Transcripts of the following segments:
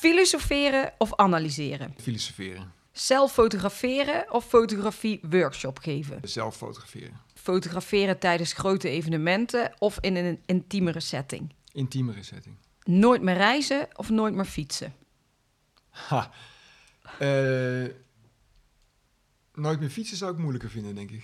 Filosoferen of analyseren? Filosoferen. Zelf fotograferen of fotografie workshop geven? Zelf fotograferen. Fotograferen tijdens grote evenementen of in een intiemere setting? Intiemere setting. Nooit meer reizen of nooit meer fietsen? Ha. Eh, nooit meer fietsen zou ik moeilijker vinden, denk ik.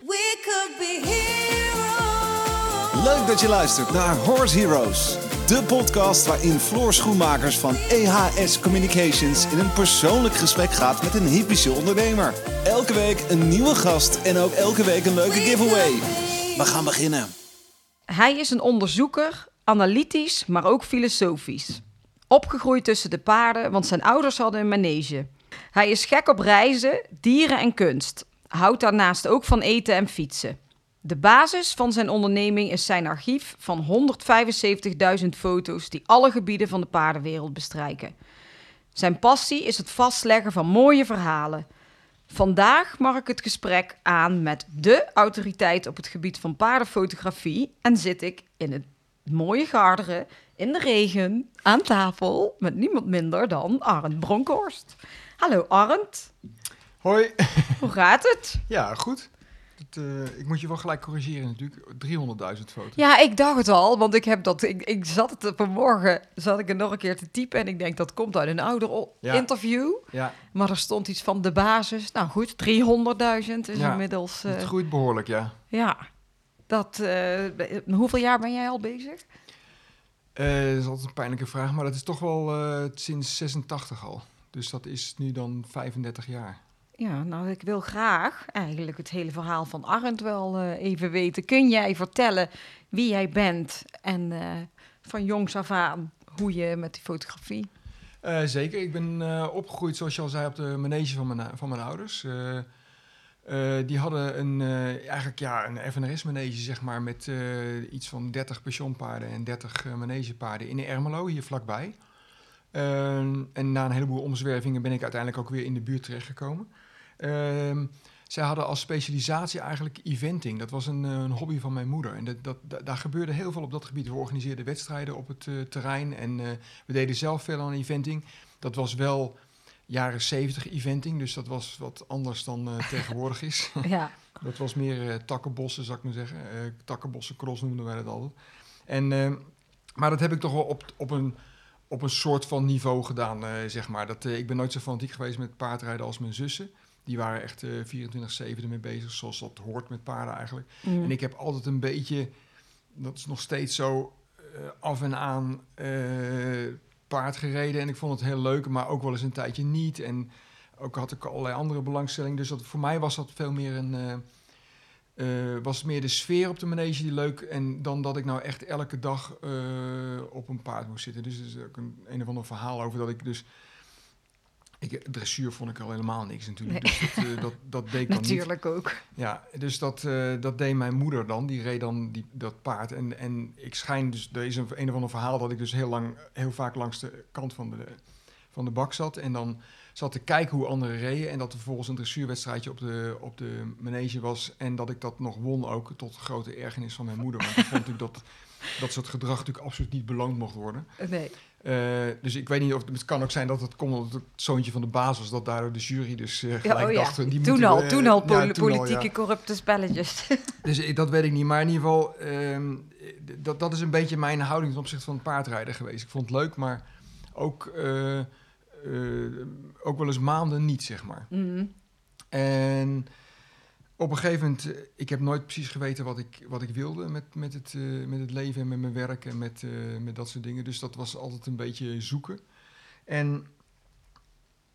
We could be heroes. Leuk dat je luistert naar Horse Heroes. De podcast waarin Floor Schoenmakers van EHS Communications in een persoonlijk gesprek gaat met een hypische ondernemer. Elke week een nieuwe gast en ook elke week een leuke giveaway. We gaan beginnen. Hij is een onderzoeker, analytisch, maar ook filosofisch. Opgegroeid tussen de paarden, want zijn ouders hadden een manege. Hij is gek op reizen, dieren en kunst. Houdt daarnaast ook van eten en fietsen. De basis van zijn onderneming is zijn archief van 175.000 foto's die alle gebieden van de paardenwereld bestrijken. Zijn passie is het vastleggen van mooie verhalen. Vandaag mag ik het gesprek aan met de autoriteit op het gebied van paardenfotografie en zit ik in het mooie Garderen in de regen aan tafel met niemand minder dan Arend Bronkhorst. Hallo Arend, Hoi. hoe gaat het? ja, goed. Het, eh, ik moet je wel gelijk corrigeren natuurlijk. 300.000 foto's. Ja, ik dacht het al, want ik heb dat. Ik, ik zat het vanmorgen, zat ik er nog een keer te typen en ik denk dat komt uit een ouder Ja. interview. Ja, Maar er stond iets van de basis. Nou goed, 300.000 is Ja, inmiddels. eh, het groeit behoorlijk, ja. ja, dat. eh, hoeveel jaar ben jij al bezig? Eh, dat is altijd een pijnlijke vraag, maar dat is toch wel eh, sinds 86 al. Dus dat is nu dan 35 jaar. Ja, nou, ik wil graag eigenlijk het hele verhaal van Arend wel eh, even weten. Kun jij vertellen wie jij bent en eh, van jongs af aan hoe je met die fotografie... Eh, zeker, ik ben opgegroeid, zoals je al zei, op de manege van mijn, van mijn ouders. Die hadden een, eigenlijk ja, een FNRS-manege, zeg maar, met iets van 30 pensionpaarden en 30 eh, manegepaarden in Ermelo, hier vlakbij. Ehm, en na een heleboel omzwervingen ben ik uiteindelijk ook weer in de buurt terechtgekomen. Ehm zij hadden als specialisatie eigenlijk eventing. Dat was een, eh, een hobby van mijn moeder. En dat, dat, da- daar gebeurde heel veel op dat gebied. We organiseerden wedstrijden op het eh, terrein en eh, we deden zelf veel aan eventing. Dat was wel jaren 70 eventing, dus dat was wat anders dan tegenwoordig is. Ja, Dat was meer takkenbossen, zou ik maar zeggen. Takkenbossen cross noemden wij dat altijd. En, eh, maar dat heb ik toch wel op, op, een, op een soort van niveau gedaan, zeg maar. Dat, ik ben nooit zo fanatiek geweest met paardrijden als mijn zussen. Die waren echt eh 24-7 ermee bezig, zoals dat hoort met paarden eigenlijk. Mm. En ik heb altijd een beetje, dat is nog steeds zo, eh, af en aan eh, paard gereden. En ik vond het heel leuk, maar ook wel eens een tijdje niet. En ook had ik allerlei andere belangstellingen. Dus dat, voor mij was dat veel meer een... eh, eh, was meer de sfeer op de manege die leuk en dan dat ik nou echt elke dag eh, op een paard moest zitten. Dus er is ook een, een of ander verhaal over dat ik dus ik, dressuur vond ik al helemaal niks natuurlijk. Dus dat, eh, dat, dat deed ik dan niet. natuurlijk ook. Ja, dus dat, eh, dat deed mijn moeder dan. Die reed dan die, dat paard. En, en ik schijn dus, er is een, een of ander verhaal dat ik dus heel lang, heel vaak langs de kant van de, van de bak zat. En dan zat te kijken hoe anderen reden. En dat er vervolgens een dressuurwedstrijdje op de, op de manege was. En dat ik dat nog won ook, tot grote ergernis van mijn moeder. Want ik vond natuurlijk dat dat soort gedrag natuurlijk absoluut niet beloond mocht worden. Nee. Eh, dus ik weet niet of het kan ook zijn dat het komt omdat het zoontje van de baas was, dat daardoor de jury dus eh, Ja, gelijk oh ja. dacht. Die Toen moeten al, we- toen al ja, politieke corrupte spelletjes. Dus dat weet ik niet. Maar in ieder geval, ehm, dat, dat is een beetje mijn houding ten opzichte van het paardrijden geweest. Ik vond het leuk, maar ook, eh, eh, ook wel eens maanden niet, zeg maar. Mm. En op een gegeven moment, eh, ik heb nooit precies geweten wat ik, wat ik wilde met, met, het, eh, met het leven en met mijn werk en met, eh, met dat soort dingen. Dus dat was altijd een beetje zoeken. En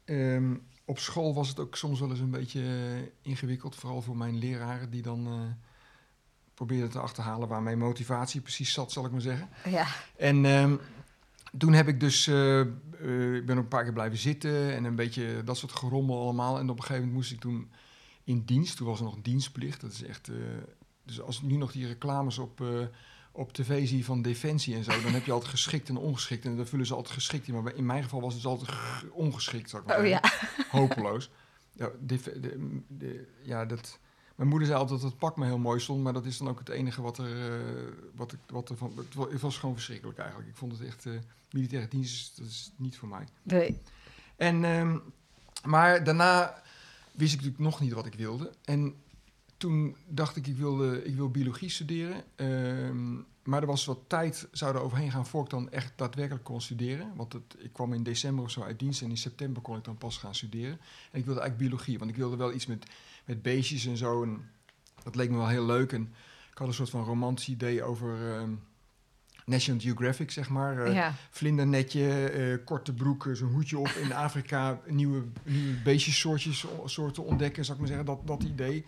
ehm, op school was het ook soms wel eens een beetje ingewikkeld, vooral voor mijn leraren die dan probeerden te achterhalen waar mijn motivatie precies zat, zal ik maar zeggen. Ja. En ehm, toen heb ik dus, ik ben ook een paar keer blijven zitten en een beetje dat soort gerommel allemaal. En op een gegeven moment moest ik toen in dienst, toen was er nog dienstplicht. Dat is echt, eh, dus als ik nu nog die reclames op, eh, op tv zie van Defensie en zo, dan heb je altijd geschikt en ongeschikt. En dan vullen ze altijd geschikt in. Maar in mijn geval was het dus altijd ongeschikt, zou ik maar Oh zeggen ja. hopeloos. Ja, de, de, de- ja, dat, Mijn moeder zei altijd dat het pak me heel mooi stond, maar dat is dan ook het enige wat er, eh, wat ik, wat er van, het wa- het was gewoon verschrikkelijk eigenlijk. Ik vond het echt, militaire dienst, is- dat is niet voor mij. Nee. En, ehm, maar daarna wist ik natuurlijk nog niet wat ik wilde. En toen dacht ik, ik, wilde, ik wil biologie studeren. Ehm, maar er was wat tijd, zou er overheen gaan voor ik dan echt daadwerkelijk kon studeren. Want het, ik kwam in december of zo uit dienst en in september kon ik dan pas gaan studeren. En ik wilde eigenlijk biologie, want ik wilde wel iets met, met beestjes en zo. En dat leek me wel heel leuk. En ik had een soort van romantisch idee over ehm, National Geographic, zeg maar. Eh, ja. vlindernetje, eh, korte broeken, zo'n hoedje op in Afrika, nieuwe, nieuwe beestjessoortjes soorten ontdekken, zou ik maar zeggen, dat, dat idee.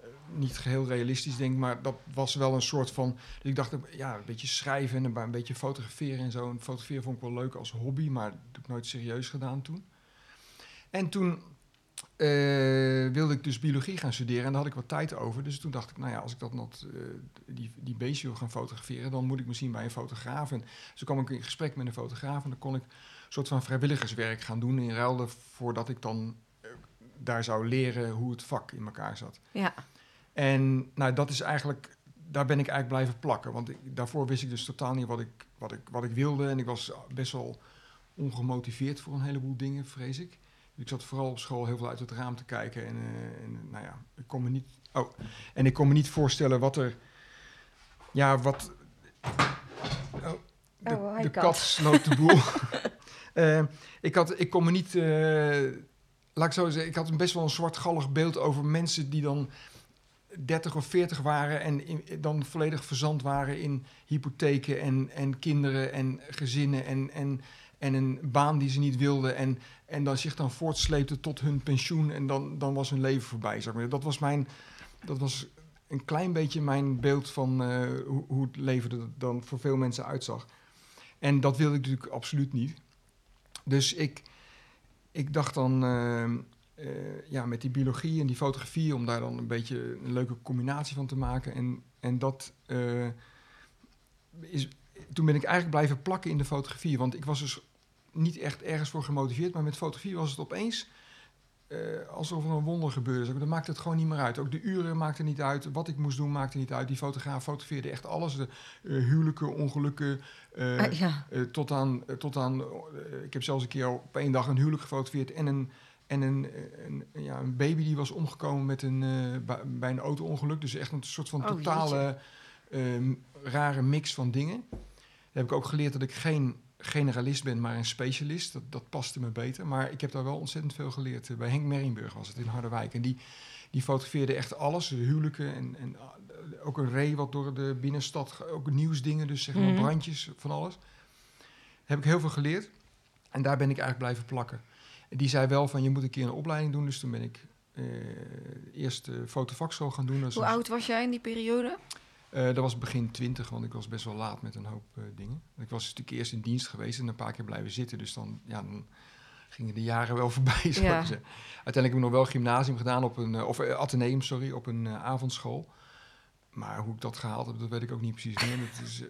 Eh, niet geheel realistisch, denk ik, maar dat was wel een soort van. Dus ik dacht, ja, een beetje schrijven en een, een beetje fotograferen en zo. En fotograferen vond ik wel leuk als hobby, maar dat heb ik nooit serieus gedaan toen. En toen wilde ik dus biologie gaan studeren en daar had ik wat tijd over. Dus toen dacht ik, nou ja, als ik dat nog, eh, die, die beestje wil gaan fotograferen, dan moet ik misschien bij een fotograaf. En toen kwam ik in gesprek met een fotograaf en dan kon ik een soort van vrijwilligerswerk gaan doen in ruil voordat ik dan eh, daar zou leren hoe het vak in elkaar zat. Ja. En nou, dat is eigenlijk, daar ben ik eigenlijk blijven plakken. Want ik, daarvoor wist ik dus totaal niet wat ik, wat, ik, wat ik wilde. En ik was best wel ongemotiveerd voor een heleboel dingen, vrees ik. Ik zat vooral op school heel veel uit het raam te kijken. En, eh, en nou ja, ik kon me niet. Oh, en ik kon me niet voorstellen wat er. Ja, wat. Oh, de, Oh, de kat. sloot de boel. Eh, ik, had, ik kon me niet. eh, laat ik zo zeggen, ik had een best wel een zwartgallig beeld over mensen die dan 30 of 40 waren en in- dan volledig verzand waren in hypotheken en, en kinderen en gezinnen en, en, en een baan die ze niet wilden en, en dan zich dan voortsleepte tot hun pensioen en dan, dan was hun leven voorbij. Zeg maar. Dat was mijn, dat was een klein beetje mijn beeld van eh, hoe, hoe het leven er dan voor veel mensen uitzag. En dat wilde ik natuurlijk absoluut niet. Dus ik, ik dacht dan, eh, eh, ja, met die biologie en die fotografie, om daar dan een beetje een leuke combinatie van te maken. En, en dat is. Toen ben ik eigenlijk blijven plakken in de fotografie. Want ik was dus niet echt ergens voor gemotiveerd. Maar met fotografie was het opeens eh, alsof er een wonder gebeurde. zeg maar. Dat maakte het gewoon niet meer uit. Ook de uren maakten niet uit. Wat ik moest doen maakte niet uit. Die fotograaf fotografeerde echt alles. De eh, huwelijken, ongelukken. eh, Ah, ja. tot aan, tot aan ik heb zelfs een keer op één dag een huwelijk gefotografeerd en een, en een, een, ja, een baby die was omgekomen met een, bij, bij een auto-ongeluk. Dus echt een soort van Oh, totale ehm, rare mix van dingen. Daar heb ik ook geleerd dat ik geen generalist ben, maar een specialist. Dat, dat paste me beter. Maar ik heb daar wel ontzettend veel geleerd. Eh, Bij Henk Merienburg was het in Harderwijk. En die, die fotografeerde echt alles. De huwelijken en, en ah, ook een ree wat door de binnenstad... Ook nieuwsdingen, dus zeg maar Mhm. brandjes, van alles. Heb ik heel veel geleerd. En daar ben ik eigenlijk blijven plakken. En die zei wel van, je moet een keer een opleiding doen. Dus toen ben ik eh, eerst de fotovakschool gaan doen. Hoe oud was jij in die periode? Eh, dat was begin twintig, want ik was best wel laat met een hoop eh, dingen. Ik was natuurlijk eerst in dienst geweest en een paar keer blijven zitten. Dus dan, ja, dan gingen de jaren wel voorbij. zou ik Ja. zeggen. Uiteindelijk heb ik nog wel gymnasium gedaan, op een, eh, of ateneum, sorry, op een avondschool. Maar hoe ik dat gehaald heb, dat weet ik ook niet precies meer. Dat is,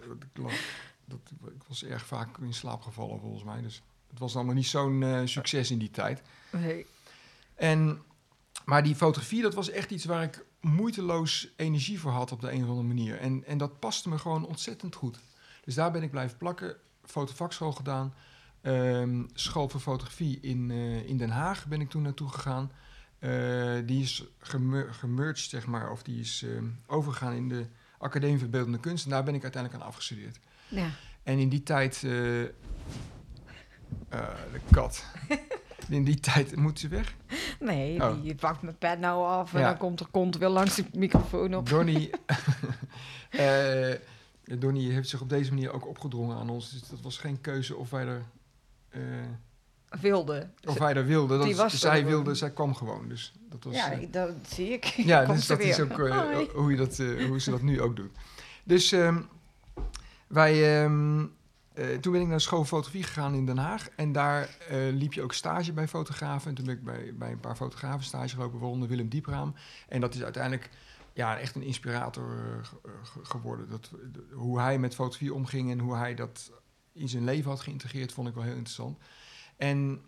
dat, ik was erg vaak in slaap gevallen volgens mij. Dus het was allemaal niet zo'n succes in die tijd. Nee. En, maar die fotografie, dat was echt iets waar ik moeiteloos energie voor had op de een of andere manier. En, en dat paste me gewoon ontzettend goed. Dus daar ben ik blijven plakken. Fotovakschool gedaan. Ehm, school voor fotografie in, eh, in Den Haag ben ik toen naartoe gegaan. Eh, die is gemer- gemerged, zeg maar, of die is ehm, overgegaan in de Academie voor Beeldende Kunst. En daar ben ik uiteindelijk aan afgestudeerd. Ja. En in die tijd. eh, de kat. in die tijd. Moet ze weg? Nee, Oh. die pakt mijn pet nou af en Ja. dan komt er kont weer langs de microfoon op. Donnie, eh, Donnie heeft zich op deze manier ook opgedrongen aan ons. Dus dat was geen keuze of wij er, eh, Wilde. of wij er wilden. Dat was zij wilde, zij kwam gewoon. Dus dat was, ja, eh, dat zie ik. ja dus dat is ook hoe, je dat, hoe ze dat nu ook doet. Dus ehm, wij, ehm, eh, toen ben ik naar de school fotografie gegaan in Den Haag. En daar eh, liep je ook stage bij fotografen. En toen ben ik bij, bij een paar fotografen stage gelopen, waaronder Willem Diepraam. En dat is uiteindelijk ja, echt een inspirator eh, ge- ge- geworden. Dat, hoe hij met fotografie omging en hoe hij dat in zijn leven had geïntegreerd, vond ik wel heel interessant. En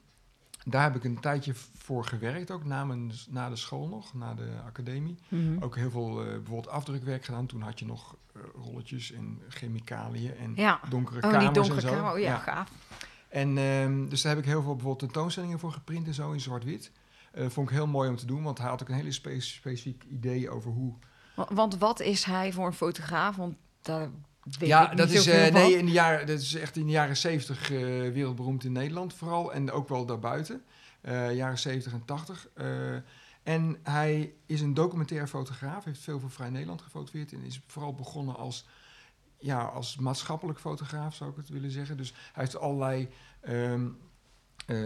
daar heb ik een tijdje voor gewerkt, ook na, mijn, na de school nog, na de academie. Mhm. Ook heel veel eh, bijvoorbeeld afdrukwerk gedaan. Toen had je nog eh, rolletjes en chemicaliën en Ja. donkere Oh, kamers die donkere en zo. kamer. Oh, ja, gaaf. En ehm, dus daar heb ik heel veel bijvoorbeeld tentoonstellingen voor geprint en zo in zwart-wit. Eh vond ik heel mooi om te doen, want hij had ook een hele spe- specifiek idee over hoe. Wa- Want wat is hij voor een fotograaf? Want daar weet ja, dat is, eh, nee, in de jaren, dat is echt in de jaren 70 eh, wereldberoemd in Nederland vooral. En ook wel daarbuiten. eh jaren 70 en 80. Eh, en hij is een documentaire fotograaf. Heeft veel voor Vrij Nederland gefotografeerd. En is vooral begonnen als, ja, als maatschappelijk fotograaf, zou ik het willen zeggen. Dus hij heeft allerlei ehm, eh,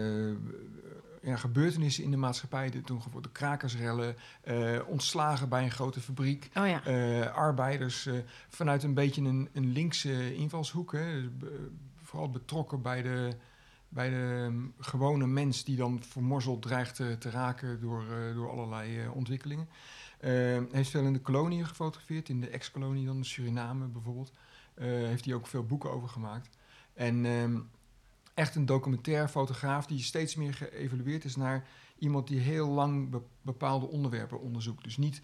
ja, gebeurtenissen in de maatschappij. De, toen de krakersrellen, eh, ontslagen bij een grote fabriek. Oh ja. Eh, arbeiders eh, vanuit een beetje een, een linkse invalshoek. Hè, Dus vooral betrokken bij de, bij de ehm, gewone mens die dan vermorzeld dreigt te, te raken door, door allerlei ontwikkelingen. Hij heeft veel in de koloniën gefotografeerd, in de ex-kolonie dan, Suriname bijvoorbeeld. Heeft hij ook veel boeken over gemaakt. En ehm, echt een documentaire fotograaf die steeds meer geëvalueerd is naar iemand die heel lang be- bepaalde onderwerpen onderzoekt. Dus niet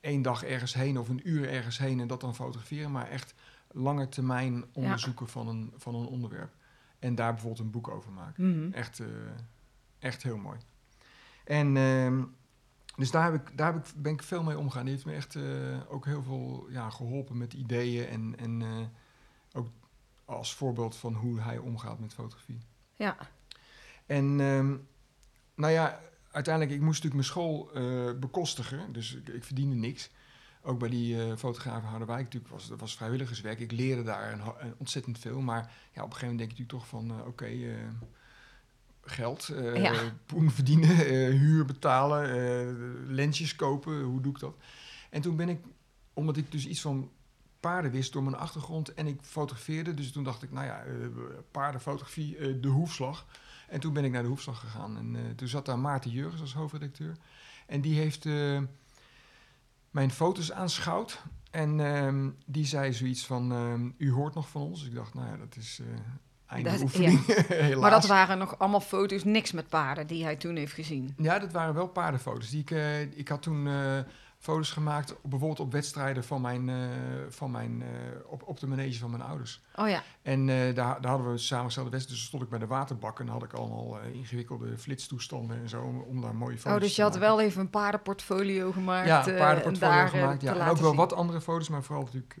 één dag ergens heen of een uur ergens heen en dat dan fotograferen, maar echt lange termijn onderzoeken van, een, van een onderwerp. En daar bijvoorbeeld een boek over maken. Mhm. Echt, eh, echt heel mooi. En ehm, dus daar, heb ik, daar heb ik, ben ik veel mee omgegaan. Die heeft me echt eh, ook heel veel ja, geholpen met ideeën en, en eh, als voorbeeld van hoe hij omgaat met fotografie. Ja. En ehm, nou ja, uiteindelijk, ik moest natuurlijk mijn school eh, bekostigen, dus ik, ik verdiende niks. Ook bij die eh fotografen Harderwijk natuurlijk was dat was vrijwilligerswerk. Ik leerde daar een, ontzettend veel, maar ja, op een gegeven moment denk je natuurlijk toch van, eh, oké, geld, Ja. poen verdienen, huur betalen, lensjes kopen, hoe doe ik dat? En toen ben ik, omdat ik dus iets van paarden wist door mijn achtergrond en ik fotografeerde, dus toen dacht ik, nou ja, eh, paardenfotografie, eh, de hoefslag. En toen ben ik naar de hoefslag gegaan. En eh, toen zat daar Maarten Jurgens als hoofdredacteur. En die heeft mijn foto's aanschouwd. En ehm, die zei zoiets van, ehm, u hoort nog van ons. Ik dacht, nou ja, dat is einde Dat- oefening. Maar dat waren nog allemaal foto's, niks met paarden die hij toen heeft gezien. Ja, dat waren wel paardenfoto's. Die ik, ik had toen foto's gemaakt, bijvoorbeeld op wedstrijden van mijn, eh, van mijn, eh, op, op de manege van mijn ouders. Oh ja. En eh, daar, daar hadden we samengestelde wedstrijden. Dus stond ik bij de waterbak en had ik allemaal ingewikkelde flitstoestanden en zo, om, om daar mooie foto's Oh, dus te je had maken. wel even een paardenportfolio gemaakt. Ja, een paardenportfolio en daar, gemaakt. te Ja. En ook wel zien. wat andere foto's, maar vooral natuurlijk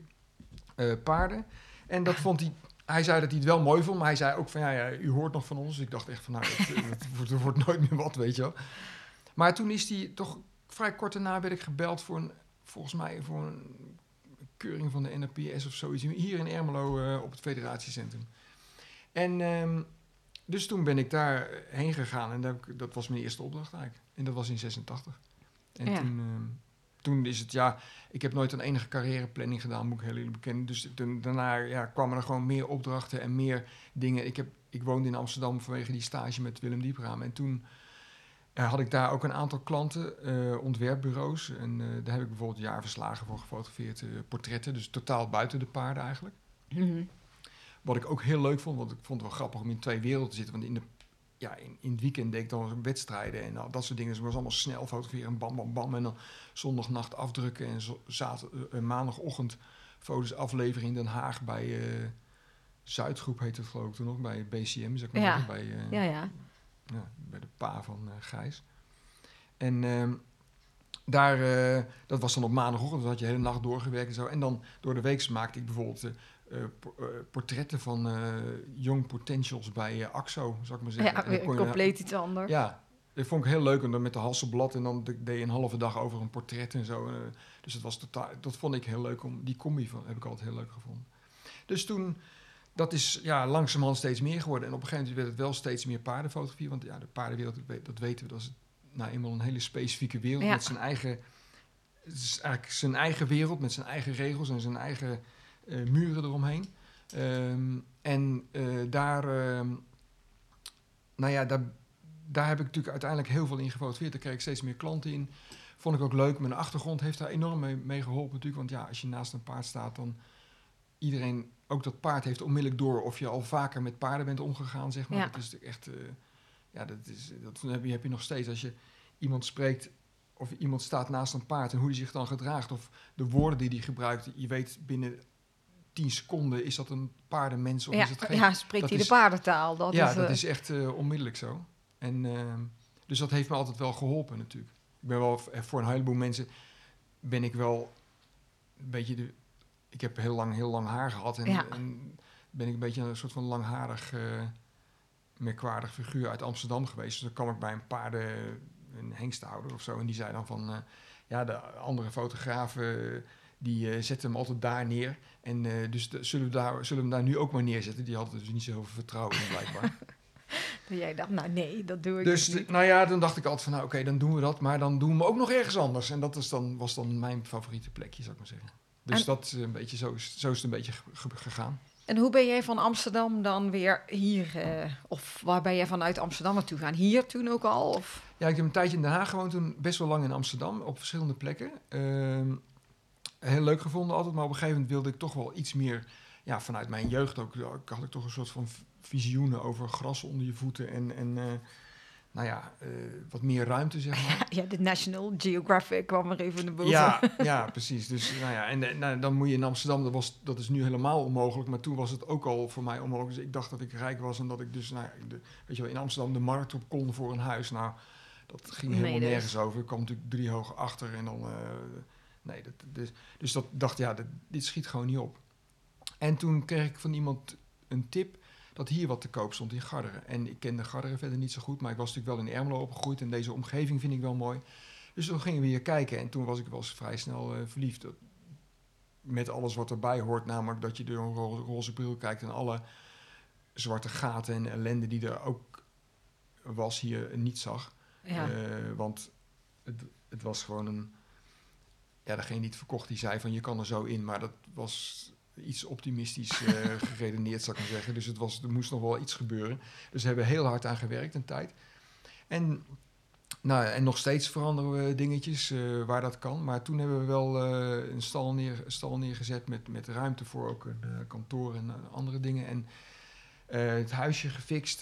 paarden. En dat vond hij... Hij zei dat hij het wel mooi vond, maar hij zei ook van... Ja, ja u hoort nog van ons. Dus ik dacht echt van, nou, het, het wordt, het wordt nooit meer wat, weet je wel. Maar toen is hij toch... Vrij kort daarna werd ik gebeld voor een... Volgens mij voor een keuring van de NRPS of zoiets. Hier in Ermelo eh, op het federatiecentrum. En ehm, dus toen ben ik daar heen gegaan. En ik- dat was mijn eerste opdracht eigenlijk. En dat was in 86. En Ja. toen, ehm, toen is het, ja... Ik heb nooit een enige carrièreplanning gedaan, moet ik heel eerlijk bekennen. Dus toen, daarna ja, kwamen er gewoon meer opdrachten en meer dingen. Ik, heb, ik woonde in Amsterdam vanwege die stage met Willem Diepraam. En toen had ik daar ook een aantal klanten, eh, ontwerpbureaus. En eh, daar heb ik bijvoorbeeld jaarverslagen voor gefotografeerd. eh, portretten, dus totaal buiten de paarden eigenlijk. Mhm. Wat ik ook heel leuk vond, want ik vond het wel grappig om in twee werelden te zitten. Want in, de, ja, in, in het weekend deed ik dan wedstrijden en dat soort dingen. Dus het was allemaal snel fotograferen, bam, bam, bam. En dan zondagnacht afdrukken en zo, zat, eh, maandagochtend foto's afleveren in Den Haag bij eh, Zuidgroep heet het geloof ik toen nog, bij BCM, zeg maar Ja. bij, eh, Ja, ja. Ja, bij de pa van eh, Gijs. En ehm, daar, eh, dat was dan op maandagochtend, dan had je de hele nacht doorgewerkt en zo. En dan door de week maakte ik bijvoorbeeld eh, po- portretten van young potentials bij AXO, zou ik maar zeggen. Ja, compleet iets anders. Ja, dat vond ik heel leuk. En dan met de Hasselblad en dan de- deed je een halve dag over een portret en zo. Dus dat, was totaal, dat vond ik heel leuk. Om, die combi van, heb ik altijd heel leuk gevonden. Dus toen, dat is ja, langzamerhand steeds meer geworden. En op een gegeven moment werd het wel steeds meer paardenfotografie. Want ja, de paardenwereld, dat we- dat weten we, dat is nou eenmaal een hele specifieke wereld. Ja. Met zijn eigen, het is eigenlijk zijn eigen wereld, met zijn eigen regels en zijn eigen eh, muren eromheen. Ehm, en eh, daar, ehm, nou ja, daar, daar heb ik natuurlijk uiteindelijk heel veel in gefotografeerd. Daar kreeg ik steeds meer klanten in. Vond ik ook leuk. Mijn achtergrond heeft daar enorm mee, mee geholpen natuurlijk. Want ja, als je naast een paard staat, dan iedereen, ook dat paard heeft onmiddellijk door of je al vaker met paarden bent omgegaan, zeg maar. Ja. Dat is echt, eh, ja, dat, is, dat heb, je, heb je nog steeds als je iemand spreekt of iemand staat naast een paard en hoe die zich dan gedraagt of de woorden die hij gebruikt. Je weet binnen 10 seconden is dat een paardenmens of Ja, is het geen. ja, spreekt hij de paardentaal? Dat ja, is, dat eh, is echt eh, onmiddellijk zo. En, ehm, dus dat heeft me altijd wel geholpen natuurlijk. Ik ben wel voor een heleboel mensen ben ik wel een beetje de. Ik heb heel lang heel lang haar gehad en, Ja. en ben ik een beetje een soort van langharig, eh, merkwaardig figuur uit Amsterdam geweest. Dus dan kwam ik bij een paarden, een hengstenhouder of zo en die zei dan van, eh, ja, de andere fotografen eh, die eh, zetten hem altijd daar neer. En dus de- zullen, we daar, zullen we hem daar nu ook maar neerzetten? Die hadden dus niet zo heel veel vertrouwen in blijkbaar. dat jij dacht, nou nee, dat doe ik Dus dus niet. nou ja, dan dacht ik altijd van, nou oké, dan doen we dat. Maar dan doen we ook nog ergens anders. En dat is dan, was dan mijn favoriete plekje, zou ik maar zeggen. Dus En- dat is een beetje, zo is, zo is het een beetje ge- ge- gegaan. En hoe ben jij van Amsterdam dan weer hier, eh, of waar ben jij vanuit Amsterdam naartoe gaan? Hier toen ook al? Of? Ja, ik heb een tijdje in Den Haag gewoond, toen best wel lang in Amsterdam, op verschillende plekken. Ehm, heel leuk gevonden altijd, maar op een gegeven moment wilde ik toch wel iets meer, ja, vanuit mijn jeugd ook, had ik toch een soort van visioenen over gras onder je voeten en, en eh, nou ja, eh, wat meer ruimte, zeg maar. Ja, de National Geographic kwam er even naar boven. Ja, ja, precies. Dus nou ja, en eh, nou, dan moet je in Amsterdam, dat, was, dat is nu helemaal onmogelijk, maar toen was het ook al voor mij onmogelijk. Dus ik dacht dat ik rijk was en dat ik dus, nou, ja, de, weet je wel, in Amsterdam de markt op kon voor een huis. Nou, dat ging Nee, helemaal dus. nergens over. Ik kwam natuurlijk drie hoog achter en dan, eh, nee, dat, dus, dus dat dacht, ja, dat, dit schiet gewoon niet op. En toen kreeg ik van iemand een tip dat hier wat te koop stond in Garderen. En ik kende Garderen verder niet zo goed, maar ik was natuurlijk wel in Ermelo opgegroeid en deze omgeving vind ik wel mooi. Dus toen gingen we hier kijken en toen was ik wel eens vrij snel eh, verliefd. Met alles wat erbij hoort, namelijk dat je door een ro- roze bril kijkt en alle zwarte gaten en ellende die er ook was hier niet zag. Ja. Eh, want het, het was gewoon een... Ja, degene die het verkocht, die zei van je kan er zo in. Maar dat was iets optimistisch eh, geredeneerd, zou ik maar zeggen. Dus het was, er moest nog wel iets gebeuren. Dus we hebben heel hard aan gewerkt een tijd. En, nou, en nog steeds veranderen we dingetjes eh, waar dat kan. Maar toen hebben we wel eh, een stal, neer, stal neergezet met, met ruimte voor ook een kantoor en andere dingen. En het huisje gefixt.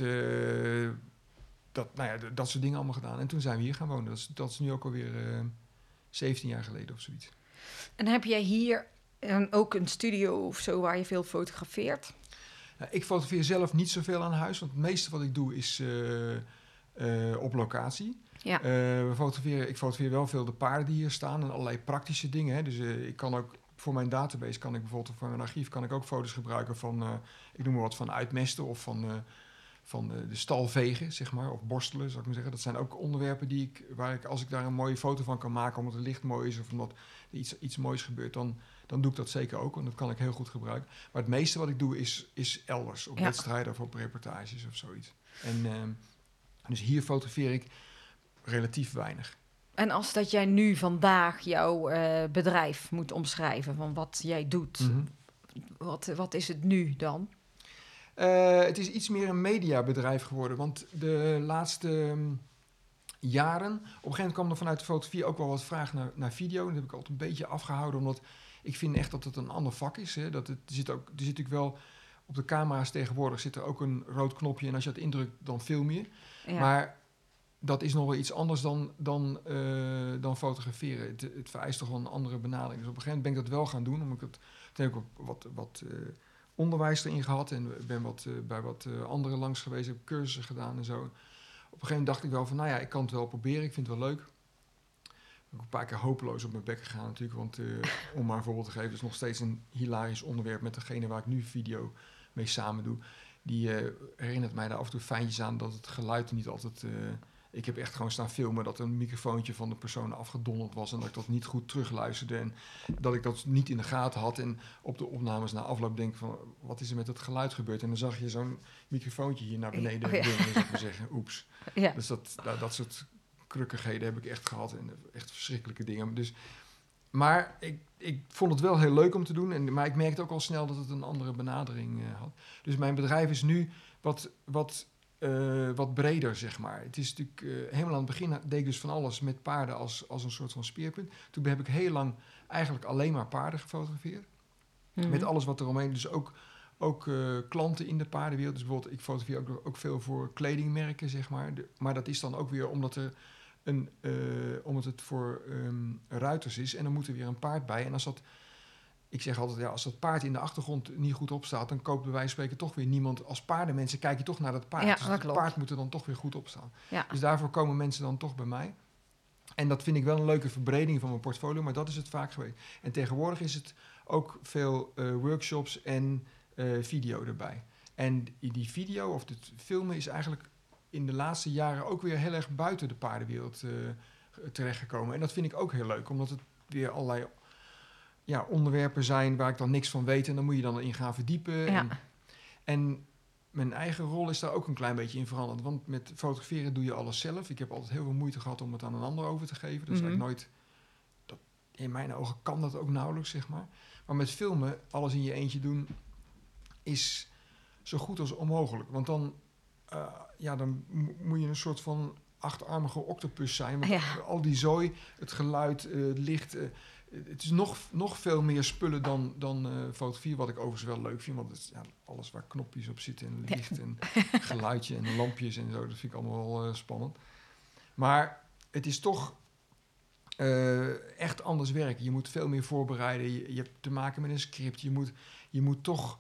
dat, nou ja, dat soort dingen allemaal gedaan. En toen zijn we hier gaan wonen. Dat is, dat is nu ook alweer eh 17 jaar geleden of zoiets. En heb jij hier eh, ook een studio of zo waar je veel fotografeert? Nou, ik fotografeer zelf niet zoveel aan huis, want het meeste wat ik doe is eh, eh, op locatie. Ja. Eh, we fotograferen, ik fotografeer wel veel de paarden die hier staan en allerlei praktische dingen. Hè. Dus ik kan ook voor mijn database kan ik bijvoorbeeld voor mijn archief kan ik ook foto's gebruiken van, ik noem maar wat van uitmesten of van, van de, de stalvegen, zeg maar, of borstelen, zou ik maar zeggen. Dat zijn ook onderwerpen die ik, waar ik, als ik daar een mooie foto van kan maken, omdat het licht mooi is of omdat er iets, iets moois gebeurt, dan, dan doe ik dat zeker ook, want dat kan ik heel goed gebruiken. Maar het meeste wat ik doe is, is elders, op Ja. wedstrijden of op reportages of zoiets. En ehm, dus hier fotografeer ik relatief weinig. En als dat jij nu vandaag jouw eh, bedrijf moet omschrijven van wat jij doet, Mhm. wat, wat is het nu dan? Eh, het is iets meer een mediabedrijf geworden. Want de laatste ehm, jaren... Op een gegeven moment kwam er vanuit de fotografie ook wel wat vraag naar, naar video. Dat heb ik altijd een beetje afgehouden. Omdat ik vind echt dat het een ander vak is. Hè. Dat het, er, zit ook, er zit natuurlijk wel... Op de camera's tegenwoordig zit er ook een rood knopje. En als je dat indrukt, dan film je. Ja. Maar dat is nog wel iets anders dan, dan, eh, dan fotograferen. Het, het vereist toch wel een andere benadering. Dus op een gegeven moment ben ik dat wel gaan doen. Omdat ik het, toen heb ik ook wat, wat eh, onderwijs erin gehad. En ik ben wat, eh, bij wat anderen langs geweest. Heb cursussen gedaan en zo. Op een gegeven moment dacht ik wel van... Nou ja, ik kan het wel proberen. Ik vind het wel leuk. Ook een paar keer hopeloos op mijn bek gegaan natuurlijk. Want eh, om maar een voorbeeld te geven... is nog steeds een hilarisch onderwerp... met degene waar ik nu video mee samen doe. Die eh, herinnert mij daar af en toe fijntjes aan... dat het geluid niet altijd... eh, ik heb echt gewoon staan filmen dat een microfoontje van de persoon afgedonderd was en dat ik dat niet goed terugluisterde en dat ik dat niet in de gaten had en op de opnames na afloop denk van wat is er met het geluid gebeurd en dan zag je zo'n microfoontje hier naar beneden Oh ja. dingen, zou ik maar zeggen, oeps. ja. Dus dat, dat, dat soort krukkigheden heb ik echt gehad en echt verschrikkelijke dingen. Dus, maar ik, ik vond het wel heel leuk om te doen, en, maar ik merkte ook al snel dat het een andere benadering eh, had. Dus mijn bedrijf is nu wat, wat, eh, wat breder, zeg maar. Het is natuurlijk, eh, helemaal aan het begin deed ik dus van alles met paarden als, als een soort van speerpunt. Toen heb ik heel lang eigenlijk alleen maar paarden gefotografeerd. Mhm. Met alles wat eromheen. Dus ook ook klanten in de paardenwereld. Dus bijvoorbeeld, ik fotografeer ook, ook veel voor kledingmerken, zeg maar. De- maar dat is dan ook weer omdat er een, eh, omdat het voor ehm, ruiters is. En dan moet er weer een paard bij. En als dat, ik zeg altijd, ja, als dat paard in de achtergrond niet goed opstaat, dan koopt bij wijze van spreken toch weer niemand. Als paardenmensen kijk je toch naar dat paard. Ja, dus dat klopt. paard moet er dan toch weer goed op staan. Ja. Dus daarvoor komen mensen dan toch bij mij. En dat vind ik wel een leuke verbreding van mijn portfolio, maar dat is het vaak geweest. En tegenwoordig is het ook veel eh, workshops en eh, video erbij. En die video of het filmen is eigenlijk in de laatste jaren ook weer heel erg buiten de paardenwereld eh, terechtgekomen. En dat vind ik ook heel leuk, omdat het weer allerlei ja, onderwerpen zijn waar ik dan niks van weet. En dan moet je dan in gaan verdiepen. Ja. En, en mijn eigen rol is daar ook een klein beetje in veranderd. Want met fotograferen doe je alles zelf. Ik heb altijd heel veel moeite gehad om het aan een ander over te geven. Dus Mhm. ik nooit... Dat, in mijn ogen kan dat ook nauwelijks, zeg maar. Maar met filmen, alles in je eentje doen, is zo goed als onmogelijk. Want dan, eh, ja, dan mo- moet je een soort van achtarmige octopus zijn. Want Ja. al die zooi, het geluid, eh, het licht... eh, het is nog, nog veel meer spullen dan, dan fotografie, wat ik overigens wel leuk vind. Want het is ja, alles waar knopjes op zitten en licht en geluidje en lampjes en zo. Dat vind ik allemaal wel spannend. Maar het is toch echt anders werken. Je moet veel meer voorbereiden. Je, je hebt te maken met een script. Je moet, je moet toch,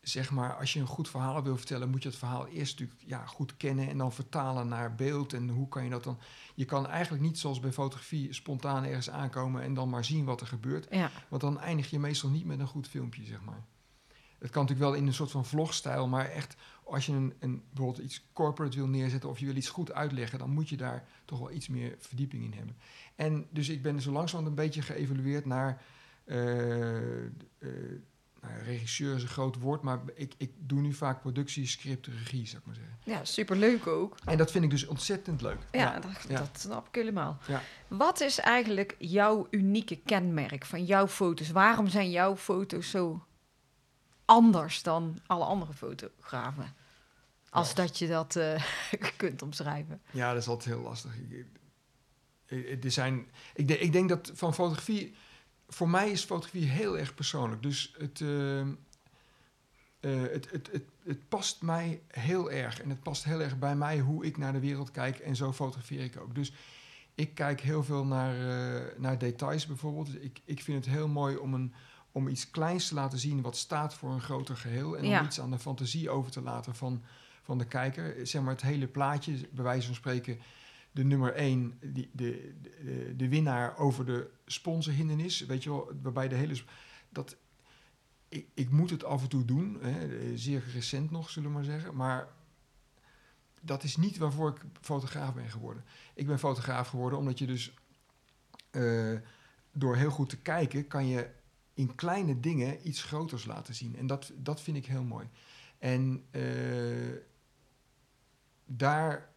zeg maar, als je een goed verhaal wil vertellen, moet je het verhaal eerst natuurlijk ja, goed kennen en dan vertalen naar beeld. En hoe kan je dat dan? Je kan eigenlijk niet zoals bij fotografie spontaan ergens aankomen en dan maar zien wat er gebeurt. Ja. Want dan eindig je meestal niet met een goed filmpje, zeg maar. Het kan natuurlijk wel in een soort van vlogstijl, maar echt als je een, een, bijvoorbeeld iets corporate wil neerzetten of je wil iets goed uitleggen, dan moet je daar toch wel iets meer verdieping in hebben. En dus ik ben zo langzamerhand een beetje geëvalueerd naar. eh, eh, nou regisseur is een groot woord, maar ik, ik doe nu vaak productie, script, regie, zou ik maar zeggen. ja, superleuk ook. En dat vind ik dus ontzettend leuk. Ja, dat, ja. dat snap ik helemaal. Ja. Wat is eigenlijk jouw unieke kenmerk van jouw foto's? Waarom zijn jouw foto's zo anders dan alle andere fotografen? Als dat je dat eh, kunt omschrijven. Ja, dat is altijd heel lastig. Ik, ik, er zijn, ik, denk, ik denk dat van fotografie... Voor mij is fotografie heel erg persoonlijk. Dus het, eh, eh, het, het, het, het past mij heel erg. En het past heel erg bij mij hoe ik naar de wereld kijk. En zo fotografeer ik ook. Dus ik kijk heel veel naar, eh, naar details bijvoorbeeld. Dus ik, ik vind het heel mooi om, een, om iets kleins te laten zien... wat staat voor een groter geheel. En Ja. om iets aan de fantasie over te laten van, van de kijker. Zeg maar het hele plaatje, bij wijze van spreken de nummer 1, die, de, de, de winnaar over de sponsorhindernis, weet je wel, waarbij de hele... Dat, ik, ik moet het af en toe doen, hè, eh, zeer recent nog, zullen we maar zeggen, maar dat is niet waarvoor ik fotograaf ben geworden. Ik ben fotograaf geworden omdat je dus eh, door heel goed te kijken, kan je in kleine dingen iets groters laten zien. En dat, dat vind ik heel mooi. En eh, daar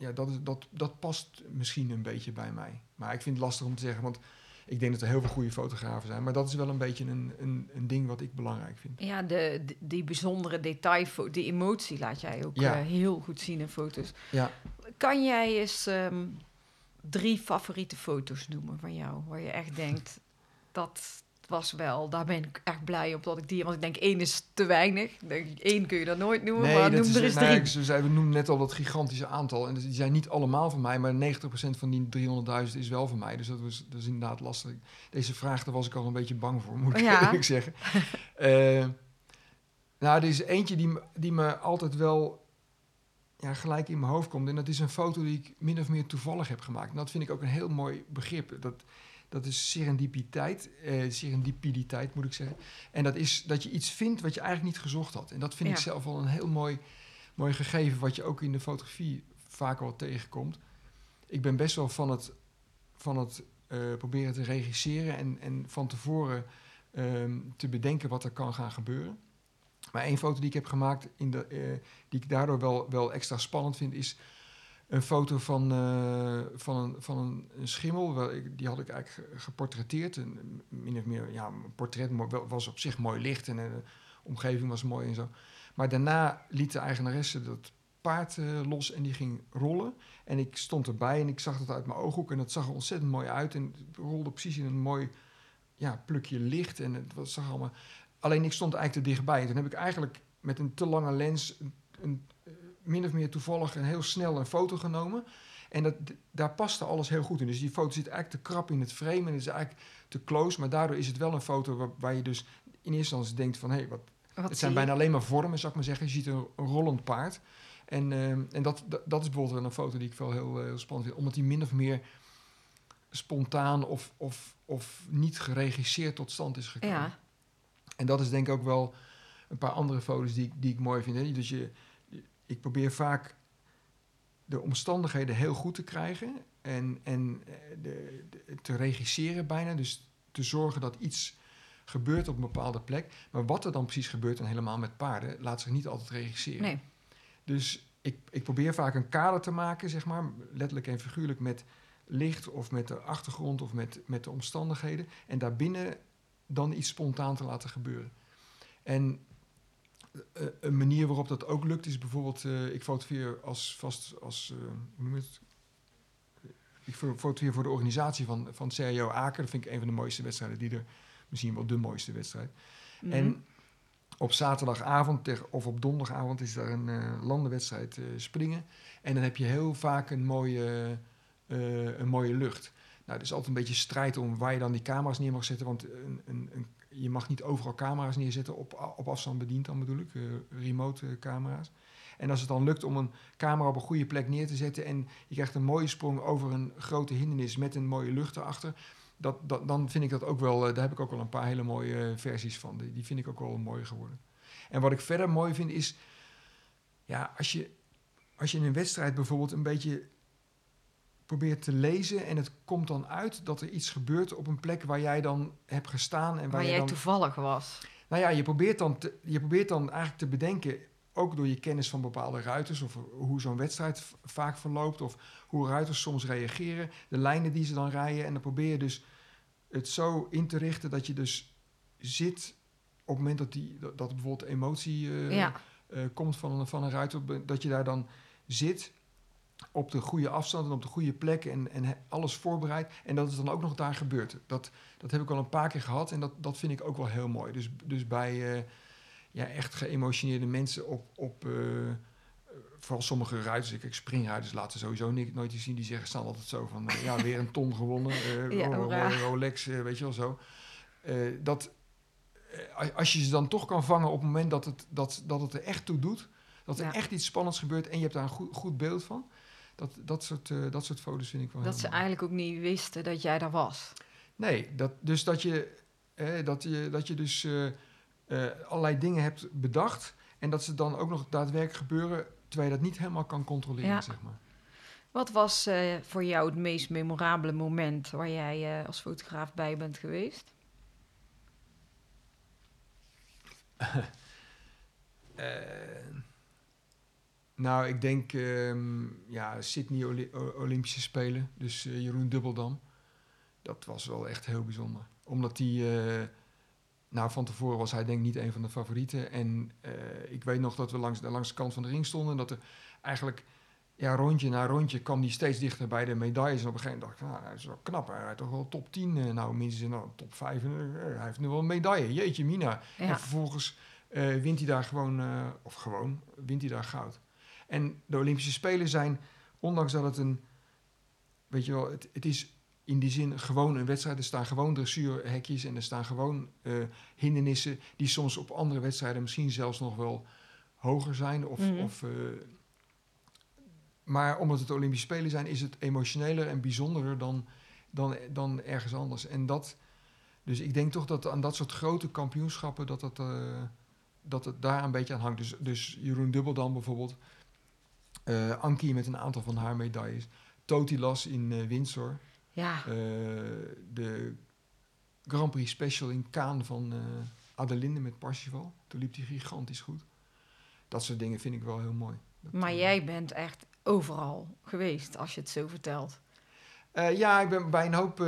ja, dat, is, dat, dat past misschien een beetje bij mij. Maar ik vind het lastig om te zeggen, want ik denk dat er heel veel goede fotografen zijn. Maar dat is wel een beetje een, een, een ding wat ik belangrijk vind. Ja, de, de- die bijzondere detail, die emotie laat jij ook Ja. eh, heel goed zien in foto's. Ja, Kan jij eens ehm, drie favoriete foto's noemen van jou, waar je echt denkt, dat was wel, daar ben ik echt blij op dat ik die, want ik denk één is te weinig. Één kun je dat nooit noemen, maar noem is, er eens nou, drie. zei, we noemen net al dat gigantische aantal. En die zijn niet allemaal van mij, maar 90% van die 300.000 is wel van mij. Dus dat, was, dat is inderdaad lastig. Deze vraag, daar was ik al een beetje bang voor, moet ik Ja. eerlijk zeggen. Eh, nou, er is eentje die, me- die me altijd wel ja, gelijk in mijn hoofd komt. En dat is een foto die ik min of meer toevallig heb gemaakt. En dat vind ik ook een heel mooi begrip. Dat, dat is serendipiteit, eh, serendipiditeit moet ik zeggen. En dat is dat je iets vindt wat je eigenlijk niet gezocht had. En dat vind ik zelf wel een heel mooi, mooi gegeven, wat je ook in de fotografie vaak wel tegenkomt. Ik ben best wel van het, van het eh, proberen te regisseren en, en van tevoren ehm, te bedenken wat er kan gaan gebeuren. Maar één foto die ik heb gemaakt, in de, eh, die ik daardoor wel, wel extra spannend vind, is een foto van, eh, van, een, van een, een schimmel. Wel, ik- Die had ik eigenlijk ge- geportretteerd. En min of meer, ja, een portret was op zich mooi licht en eh, de omgeving was mooi en zo. Maar daarna liet de eigenaresse dat paard eh, los en die ging rollen. En ik stond erbij en ik zag dat uit mijn ooghoek en dat zag er ontzettend mooi uit. En het rolde precies in een mooi ja, plukje licht en het was, zag allemaal... alleen ik stond eigenlijk te dichtbij. En toen heb ik eigenlijk met een te lange lens een, een, min of meer toevallig en heel snel een foto genomen. En dat, daar paste alles heel goed in. Dus die foto zit eigenlijk te krap in het frame en het is eigenlijk te close. Maar daardoor is het wel een foto waar, waar je dus in eerste instantie denkt van... hé, wat, Wat het zijn bijna alleen maar vormen, zou ik maar zeggen. Je ziet een, een rollend paard. En, eh, en dat, dat, dat is bijvoorbeeld een foto die ik wel heel, eh, heel spannend vind. Omdat die min of meer spontaan of, of, of niet geregisseerd tot stand is gekomen. Ja, En dat is denk ik ook wel een paar andere foto's die, ik- die ik mooi vind. Hè? Dus je, ik probeer vaak de omstandigheden heel goed te krijgen en, en eh, de, de- te regisseren bijna. Dus te zorgen dat iets gebeurt op een bepaalde plek. Maar wat er dan precies gebeurt, en helemaal met paarden, laat zich niet altijd regisseren. nee. Dus ik, ik probeer vaak een kader te maken, zeg maar, letterlijk en figuurlijk met licht of met de achtergrond of met, met de omstandigheden. En daarbinnen dan iets spontaan te laten gebeuren. En een manier waarop dat ook lukt is bijvoorbeeld, eh, ik fotografeer als vast als, eh, hoe noem je het? Ik fo- fotografeer voor de organisatie van, van CIO Aken. Dat vind ik een van de mooiste wedstrijden die er, misschien wel de mooiste wedstrijd. Mhm. En op zaterdagavond of op donderdagavond is daar een eh, landenwedstrijd eh, springen. En dan heb je heel vaak een mooie, eh, een mooie lucht. Nou, het is altijd een beetje strijd om waar je dan die camera's neer mag zetten. Want een, een, een, je mag niet overal camera's neerzetten op, op afstand bediend dan bedoel ik. eh, remote eh, camera's. En als het dan lukt om een camera op een goede plek neer te zetten... en je krijgt een mooie sprong over een grote hindernis met een mooie lucht erachter... Dat, dat, dan vind ik dat ook wel, eh, daar heb ik ook wel een paar hele mooie versies van. Die, die vind ik ook wel mooi geworden. En wat ik verder mooi vind is, ja, als je, als je in een wedstrijd bijvoorbeeld een beetje probeert te lezen en het komt dan uit dat er iets gebeurt op een plek waar jij dan hebt gestaan en waar, jij dan, toevallig was. nou ja, je probeert dan, te- je probeert dan eigenlijk te bedenken, ook door je kennis van bepaalde ruiters, of hoe zo'n wedstrijd vaak verloopt, of hoe ruiters soms reageren, de lijnen die ze dan rijden. En dan probeer je dus het zo in te richten dat je dus zit op het moment dat, die, dat, dat bijvoorbeeld emotie eh, ja, eh, komt van een, van een ruiter, dat je daar dan zit op de goede afstand en op de goede plek en, en alles voorbereid. En dat het dan ook nog daar gebeurt. Dat, dat heb ik al een paar keer gehad en dat, dat vind ik ook wel heel mooi. Dus, dus bij eh, ja, echt geëmotioneerde mensen op... op eh, Vooral sommige ruiters, ik springruiters laten sowieso ni- nooit zien. Die zeggen, staan altijd zo van, eh, ja, weer een ton gewonnen. Ja. Rolex, weet je wel zo. Dat, als je ze dan toch kan vangen op het moment dat het, dat, dat het er echt toe doet, dat er Ja. echt iets spannends gebeurt en je hebt daar een goed, goed beeld van, dat, dat, soort, eh, dat soort foto's vind ik wel dat ze mooi. eigenlijk ook niet wisten dat jij daar was. Nee, dat, dus dat je, eh, dat je, dat je dus eh, eh, allerlei dingen hebt bedacht en dat ze dan ook nog daadwerkelijk gebeuren, terwijl je dat niet helemaal kan controleren, Ja. zeg maar. Wat was voor jou het meest memorabele moment waar jij als fotograaf bij bent geweest? Nou, ik denk ehm, ja, Sydney Oli- Olympische Spelen, dus eh, Jeroen Dubbeldam. Dat was wel echt heel bijzonder. Omdat die, eh, nou van tevoren was hij denk ik niet een van de favorieten. En eh, ik weet nog dat we langs, langs de kant van de ring stonden. En dat er eigenlijk ja, rondje na rondje kwam die steeds dichter bij de medailles. En op een gegeven moment dacht ik, nou, hij is wel knap. Hij rijdt toch wel top 10, eh, nou minstens nou, top 5. eh, hij heeft nu wel een medaille. Jeetje mina. Ja. En vervolgens wint hij daar gewoon, of gewoon, wint hij daar goud. En de Olympische Spelen zijn, ondanks dat het een, weet je wel, het, het is in die zin gewoon een wedstrijd. Er staan gewoon dressuurhekjes en er staan gewoon eh, hindernissen die soms op andere wedstrijden misschien zelfs nog wel hoger zijn. Of, Mhm. of, eh, maar omdat het Olympische Spelen zijn, is het emotioneler en bijzonderer dan, dan, dan ergens anders. En dat, dus ik denk toch dat aan dat soort grote kampioenschappen, dat, dat, eh, dat het daar een beetje aan hangt. Dus, dus Jeroen Dubbeldam bijvoorbeeld, eh Ankie met een aantal van haar medailles, Totilas in eh, Windsor, Ja, eh, de Grand Prix Special in Kaan van Adelinde met Parsifal. Toen liep die gigantisch goed. Dat soort dingen vind ik wel heel mooi. Dat, maar jij bent echt overal geweest als je het zo vertelt. ja, ik ben bij een hoop...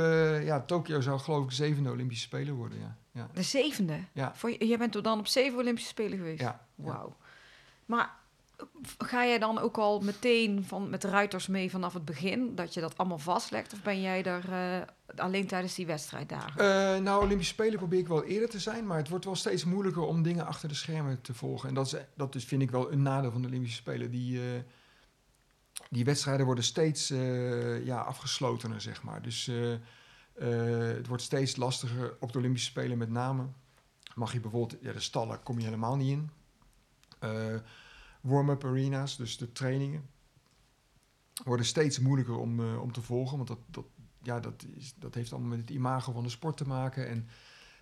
ja, Tokio zou geloof ik zevende Olympische Spelen worden, ja. Ja, De zevende. ja, Voor, je- jij bent er dan op zeven Olympische Spelen geweest? ja. ja. Wauw. Maar ga jij dan ook al meteen van, met de ruiters mee vanaf het begin, dat je dat allemaal vastlegt? Of ben jij er eh, alleen tijdens die wedstrijddagen? Eh, nou, Olympische Spelen probeer ik wel eerder te zijn, maar het wordt wel steeds moeilijker om dingen achter de schermen te volgen. En dat, is, dat is, vind ik wel een nadeel van de Olympische Spelen. Die, eh, die wedstrijden worden steeds ja, afgeslotener, zeg maar. Dus het wordt steeds lastiger op de Olympische Spelen met name. Mag je bijvoorbeeld, de stallen kom je helemaal niet in. Warm-up arena's, dus de trainingen, worden steeds moeilijker om, eh, om te volgen. Want dat, dat, ja, dat, is, dat heeft allemaal met het imago van de sport te maken. En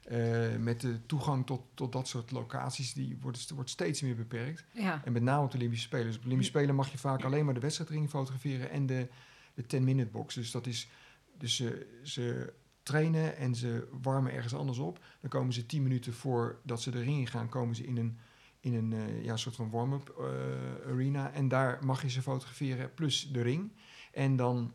eh, met de toegang tot, tot dat soort locaties, die wordt, wordt steeds meer beperkt. ja. En met name op de Olympische Spelen. Dus op de Olympische Spelen mag je vaak alleen maar de wedstrijdring fotograferen en de, de 10-minute box. Dus dat is. Dus ze, ze trainen en ze warmen ergens anders op. Dan komen ze 10 minuten voordat ze de ring in gaan, komen ze in een, in een eh, ja, soort van warm-up eh, arena. En daar mag je ze fotograferen plus de ring. En dan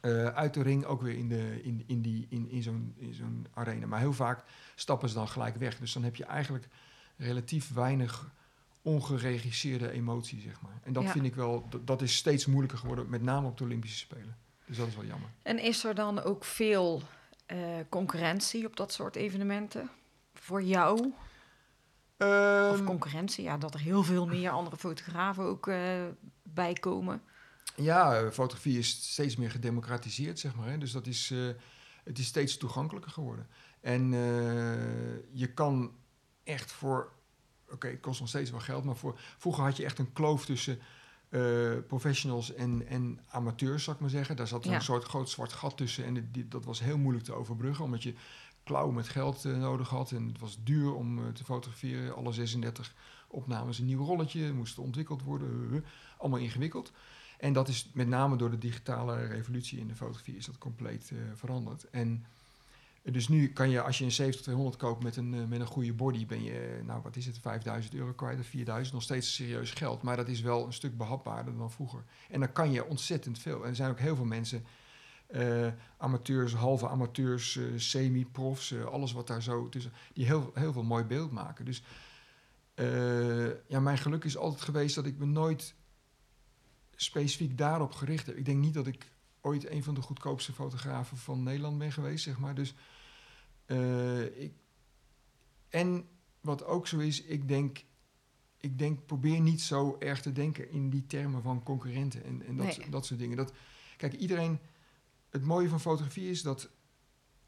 eh, uit de ring ook weer in, de, in, in, die, in, in zo'n in zo'n arena. Maar heel vaak stappen ze dan gelijk weg. Dus dan heb je eigenlijk relatief weinig ongeregisseerde emotie, zeg maar. En dat Ja. vind ik wel, dat, dat is steeds moeilijker geworden, met name op de Olympische Spelen. Dus dat is wel jammer. En is er dan ook veel concurrentie op dat soort evenementen? Voor jou? Of Ehm, concurrentie, ja, dat er heel veel meer andere fotografen ook eh bij komen. ja, fotografie is steeds meer gedemocratiseerd, zeg maar. Hè. Dus dat is, eh, het is steeds toegankelijker geworden. En eh, je kan echt voor, oké, het kost nog steeds wel geld, maar voor, vroeger had je echt een kloof tussen professionals en, en amateurs, zou ik maar zeggen. Daar zat Ja. een soort groot zwart gat tussen en die, dat was heel moeilijk te overbruggen, omdat je klauw met geld eh, nodig had en het was duur om eh, te fotograferen. Alle 36 opnames een nieuw rolletje, moesten ontwikkeld worden, allemaal ingewikkeld. En dat is met name door de digitale revolutie in de fotografie is dat compleet eh, veranderd. En dus nu kan je, als je een 70-200 koopt met een, met een goede body, ben je, nou wat is het, 5000 euro kwijt of 4000, nog steeds serieus geld. Maar dat is wel een stuk behapbaarder dan vroeger. En dan kan je ontzettend veel. En er zijn ook heel veel mensen, eh, amateurs, halve amateurs, eh, semi-profs, eh, alles wat daar zo tussen, die heel, heel veel mooi beeld maken. Dus ja, mijn geluk is altijd geweest dat ik me nooit specifiek daarop gericht heb. Ik denk niet dat ik ooit een van de goedkoopste fotografen van Nederland ben geweest, zeg maar. Dus, ik, en wat ook zo is, ik denk, ik denk, probeer niet zo erg te denken in die termen van concurrenten en, en dat, Nee. dat soort dingen. Dat, kijk, iedereen, het mooie van fotografie is dat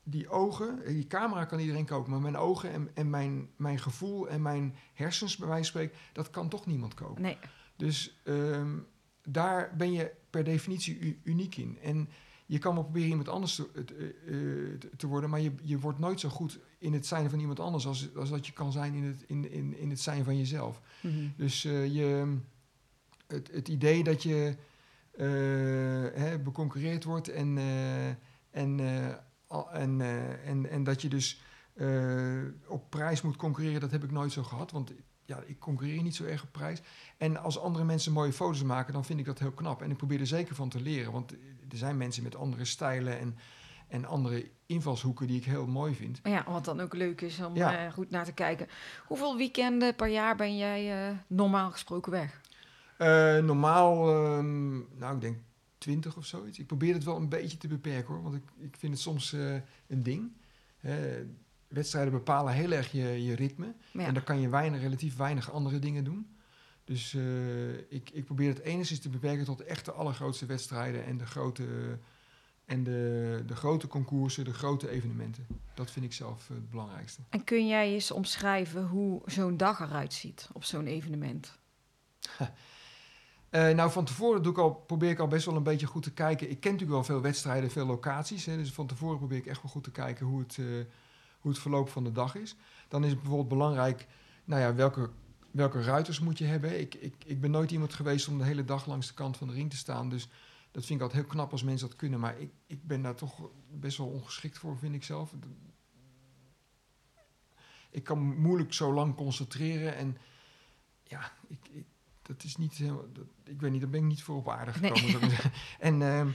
die ogen, die camera kan iedereen kopen, maar mijn ogen en, en mijn, mijn gevoel en mijn hersens, bij wijze van spreken, dat kan toch niemand kopen. Nee, Dus ehm, daar ben je per definitie uniek in. En je kan wel proberen iemand anders te, te, eh, te- te worden, maar je, je wordt nooit zo goed in het zijn van iemand anders als, als dat je kan zijn in het, in, in, in het zijn van jezelf. Mhm. Dus eh, je, het, het idee dat je eh, hè, beconcurreerd wordt en, eh, en, eh, en, eh, en, en dat je dus eh, op prijs moet concurreren, dat heb ik nooit zo gehad. Want ja, ik concurreer niet zo erg op prijs. En als andere mensen mooie foto's maken, dan vind ik dat heel knap. En ik probeer er zeker van te leren. Want er zijn mensen met andere stijlen en, en andere invalshoeken die ik heel mooi vind. Ja, wat dan ook leuk is om Ja. eh, goed naar te kijken. Hoeveel weekenden per jaar ben jij eh, normaal gesproken weg? Eh, normaal, ehm, nou ik denk 20 of zoiets. Ik probeer het wel een beetje te beperken hoor, want ik, ik vind het soms eh, een ding. Wedstrijden bepalen heel erg je, je ritme. Ja. En dan kan je weinig, relatief weinig andere dingen doen. Dus eh, ik, ik probeer het enigszins te beperken tot echt de allergrootste wedstrijden en de grote, en de, de grote concoursen, de grote evenementen. Dat vind ik zelf het belangrijkste. En kun jij eens omschrijven hoe zo'n dag eruit ziet op zo'n evenement? Eh, nou, van tevoren doe ik al, probeer ik al best wel een beetje goed te kijken. Ik ken natuurlijk wel veel wedstrijden, veel locaties. Hè, dus van tevoren probeer ik echt wel goed te kijken hoe het, eh, hoe het verloop van de dag is. Dan is het bijvoorbeeld belangrijk, nou ja, welke, welke ruiters moet je hebben. Ik, ik, ik ben nooit iemand geweest om de hele dag langs de kant van de ring te staan. Dus dat vind ik altijd heel knap als mensen dat kunnen. Maar ik, ik ben daar toch best wel ongeschikt voor, vind ik zelf. Ik kan moeilijk zo lang concentreren. En ja, ik, dat is niet helemaal... Dat, ik weet niet, daar ben ik niet voor op aarde gekomen. En, ehm,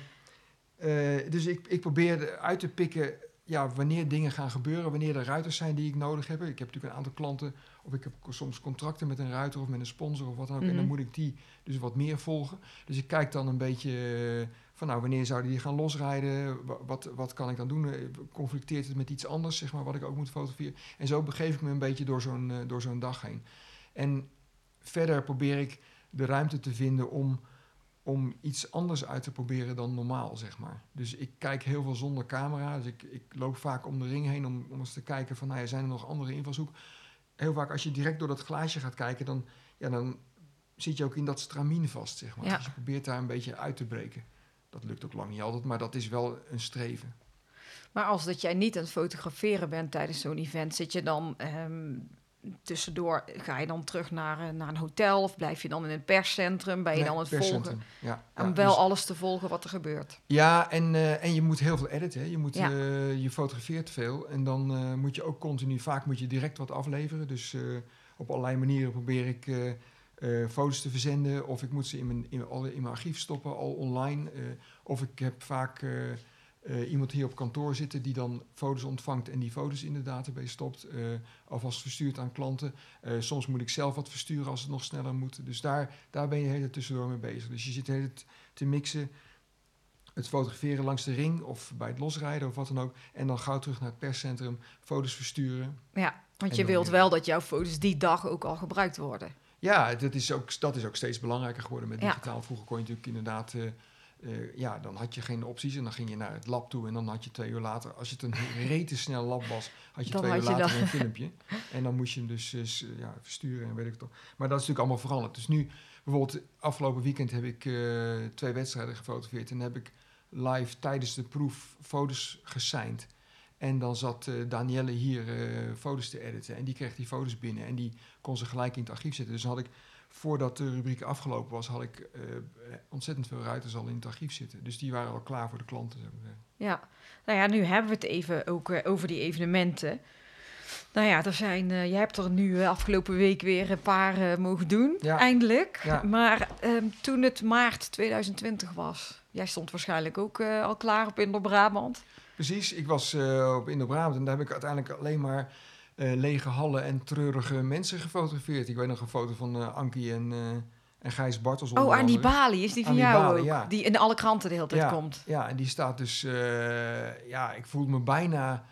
eh, dus ik, ik probeer uit te pikken ja, wanneer dingen gaan gebeuren, wanneer er ruiters zijn die ik nodig heb. Ik heb natuurlijk een aantal klanten, of ik heb soms contracten met een ruiter of met een sponsor of wat dan ook. En dan Mhm. moet ik die dus wat meer volgen. Dus ik kijk dan een beetje eh, van, nou, wanneer zouden die gaan losrijden? Wa- Wat, wat kan ik dan doen? Eh, Conflicteert het met iets anders, zeg maar, wat ik ook moet fotograferen? En zo begeef ik me een beetje door zo'n door zo'n dag heen. En verder probeer ik de ruimte te vinden om, om iets anders uit te proberen dan normaal, zeg maar. Dus ik kijk heel veel zonder camera. Dus ik, ik loop vaak om de ring heen om, om eens te kijken van, nou ja, zijn er nog andere invalshoeken? Heel vaak als je direct door dat glaasje gaat kijken, dan, ja, dan zit je ook in dat stramien vast, zeg maar. Ja. Dus je probeert daar een beetje uit te breken. Dat lukt ook lang niet altijd, maar dat is wel een streven. Maar als dat jij niet aan het fotograferen bent tijdens zo'n event, zit je dan ehm, tussendoor, ga je dan terug naar, eh, naar een hotel of blijf je dan in een perscentrum? Ben je Nee, dan het volgen? Ja, Om ja, wel dus- alles te volgen wat er gebeurt. Ja, en, eh, en je moet heel veel editen. Hè. Je, moet, Ja. eh, je fotografeert veel. En dan moet je ook continu, vaak moet je direct wat afleveren. Dus op allerlei manieren probeer ik foto's te verzenden. Of ik moet ze in mijn, in, in mijn archief stoppen, al online. of ik heb vaak eh, iemand hier op kantoor zitten die dan foto's ontvangt en die foto's in de database stopt. eh, alvast verstuurt aan klanten. Eh, soms moet ik zelf wat versturen als het nog sneller moet. Dus daar, daar ben je hele tussendoor mee bezig. Dus je zit hele te mixen het fotograferen langs de ring of bij het losrijden of wat dan ook. En dan gauw terug naar het perscentrum, foto's versturen. Ja, want je wilt weer- wel dat jouw foto's die dag ook al gebruikt worden. Ja, dat is ook, dat is ook steeds belangrijker geworden met Ja. digitaal. Vroeger kon je natuurlijk inderdaad, eh, eh, ja, dan had je geen opties en dan ging je naar het lab toe en dan had je twee uur later, als het een rete snel lab was, had je Dan twee had uur je later een filmpje. En dan moest je hem dus eh, s- ja, versturen en weet ik toch. Maar dat is natuurlijk allemaal veranderd. Dus nu, bijvoorbeeld afgelopen weekend heb ik eh, twee wedstrijden gefotografeerd en heb ik live tijdens de proef foto's gesigned. En dan zat eh Danielle hier eh, foto's te editen. En die kreeg die foto's binnen. En die kon ze gelijk in het archief zetten. Dus dan had ik, voordat de rubriek afgelopen was, had ik eh, ontzettend veel ruiters al in het archief zitten. Dus die waren al klaar voor de klanten. Ja, nou ja, nu hebben we het even ook eh, over die evenementen. Nou ja, er zijn, jij hebt er nu afgelopen week weer een paar mogen doen, Ja. eindelijk. Ja. Maar ehm, toen het maart 2020 was, jij stond waarschijnlijk ook al klaar op Indo-Brabant. Precies, ik was op Indo-Brabant en daar heb ik uiteindelijk alleen maar eh, lege hallen en treurige mensen gefotografeerd. Ik weet nog een foto van eh, Ankie en, en Gijs Bartels. onder Oh, aan die is die van Aan die jou Bali, ook? ja. Die in alle kranten de hele tijd Ja. komt. Ja, en die staat dus... ja, ik voelde me bijna,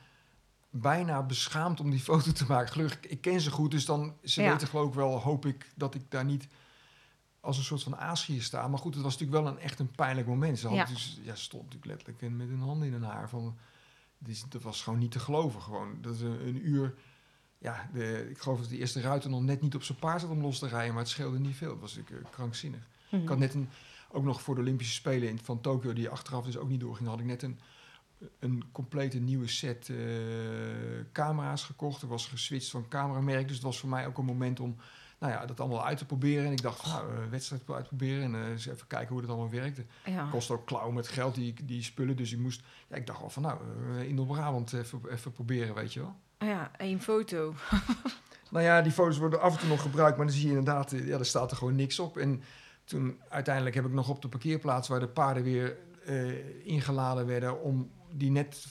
bijna beschaamd om die foto te maken. Gelukkig, ik ken ze goed, dus dan... Ze Ja. weten geloof ik wel, hoop ik, dat ik daar niet als een soort van aasgier sta. Maar goed, het was natuurlijk wel een echt een pijnlijk moment. Ze, Ja. dus, ja, ze stond natuurlijk letterlijk met een hand in hun haar. Van, dit was gewoon niet te geloven. Gewoon. Dat is een, een uur... Ja, de, ik geloof dat de eerste ruiter nog net niet op zijn paard zat om los te rijden. Maar het scheelde niet veel. Het was natuurlijk eh, krankzinnig. Mhm. Ik had net een, ook nog voor de Olympische Spelen in, van Tokio, die achteraf dus ook niet doorging, had ik net een, een complete nieuwe set eh, camera's gekocht. Er was geswitcht van cameramerk, dus het was voor mij ook een moment om nou ja, dat allemaal uit te proberen. En ik dacht, van, nou, eh, wedstrijd uitproberen en eens even kijken hoe dat allemaal werkte. Ja. Kost ook klauw met geld, die, die spullen, dus ik moest... Ja, ik dacht wel van, nou, in Brabant even, even proberen, weet je wel. Ja, één foto. Nou ja, die foto's worden af en toe nog gebruikt, maar dan zie je inderdaad, ja, er staat er gewoon niks op. En toen uiteindelijk heb ik nog op de parkeerplaats waar de paarden weer eh, ingeladen werden, om die net,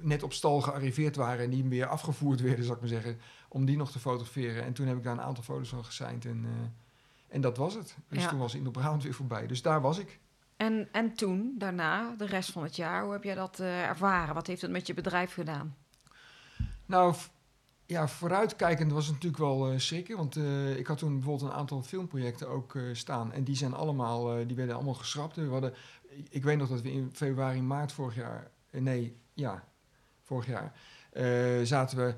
net op stal gearriveerd waren en die weer afgevoerd werden, zou ik maar zeggen, om die nog te fotograferen. En toen heb ik daar een aantal foto's van gesigned en, eh, en dat was het. Dus Ja. toen was Indo-Brabant weer voorbij. Dus daar was ik. En, en toen, daarna, de rest van het jaar, hoe heb jij dat eh, ervaren? Wat heeft het met je bedrijf gedaan? Nou, ja, vooruitkijkend was het natuurlijk wel eh, schrikken. Want eh, ik had toen bijvoorbeeld een aantal filmprojecten ook eh, staan. En die zijn allemaal, die werden allemaal geschrapt. We hadden, ik weet nog dat we in februari, maart vorig jaar, nee, ja, vorig jaar, zaten we,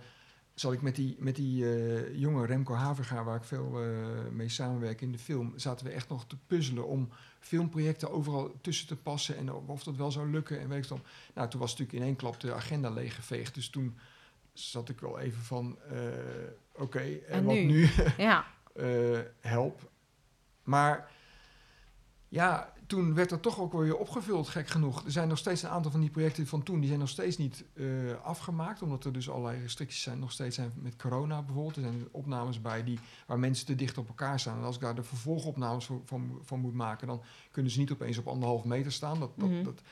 zat ik met die, met die jonge Remco Haverga, waar ik veel mee samenwerk in de film, zaten we echt nog te puzzelen om filmprojecten overal tussen te passen en of dat wel zou lukken en weet ik dan. Nou, toen was natuurlijk in één klap de agenda leeggeveegd. Dus toen zat ik wel even van, eh, oké, en, En wat nu? nu? Ja, Eh, help. Maar ja, toen werd dat toch ook weer opgevuld, gek genoeg. Er zijn nog steeds een aantal van die projecten van toen, die zijn nog steeds niet eh, afgemaakt, omdat er dus allerlei restricties zijn, nog steeds zijn met corona bijvoorbeeld. Er zijn opnames bij die, waar mensen te dicht op elkaar staan. En als ik daar de vervolgopnames van, van, van moet maken, dan kunnen ze niet opeens op anderhalf meter staan. Dat, dat, Mhm. dat,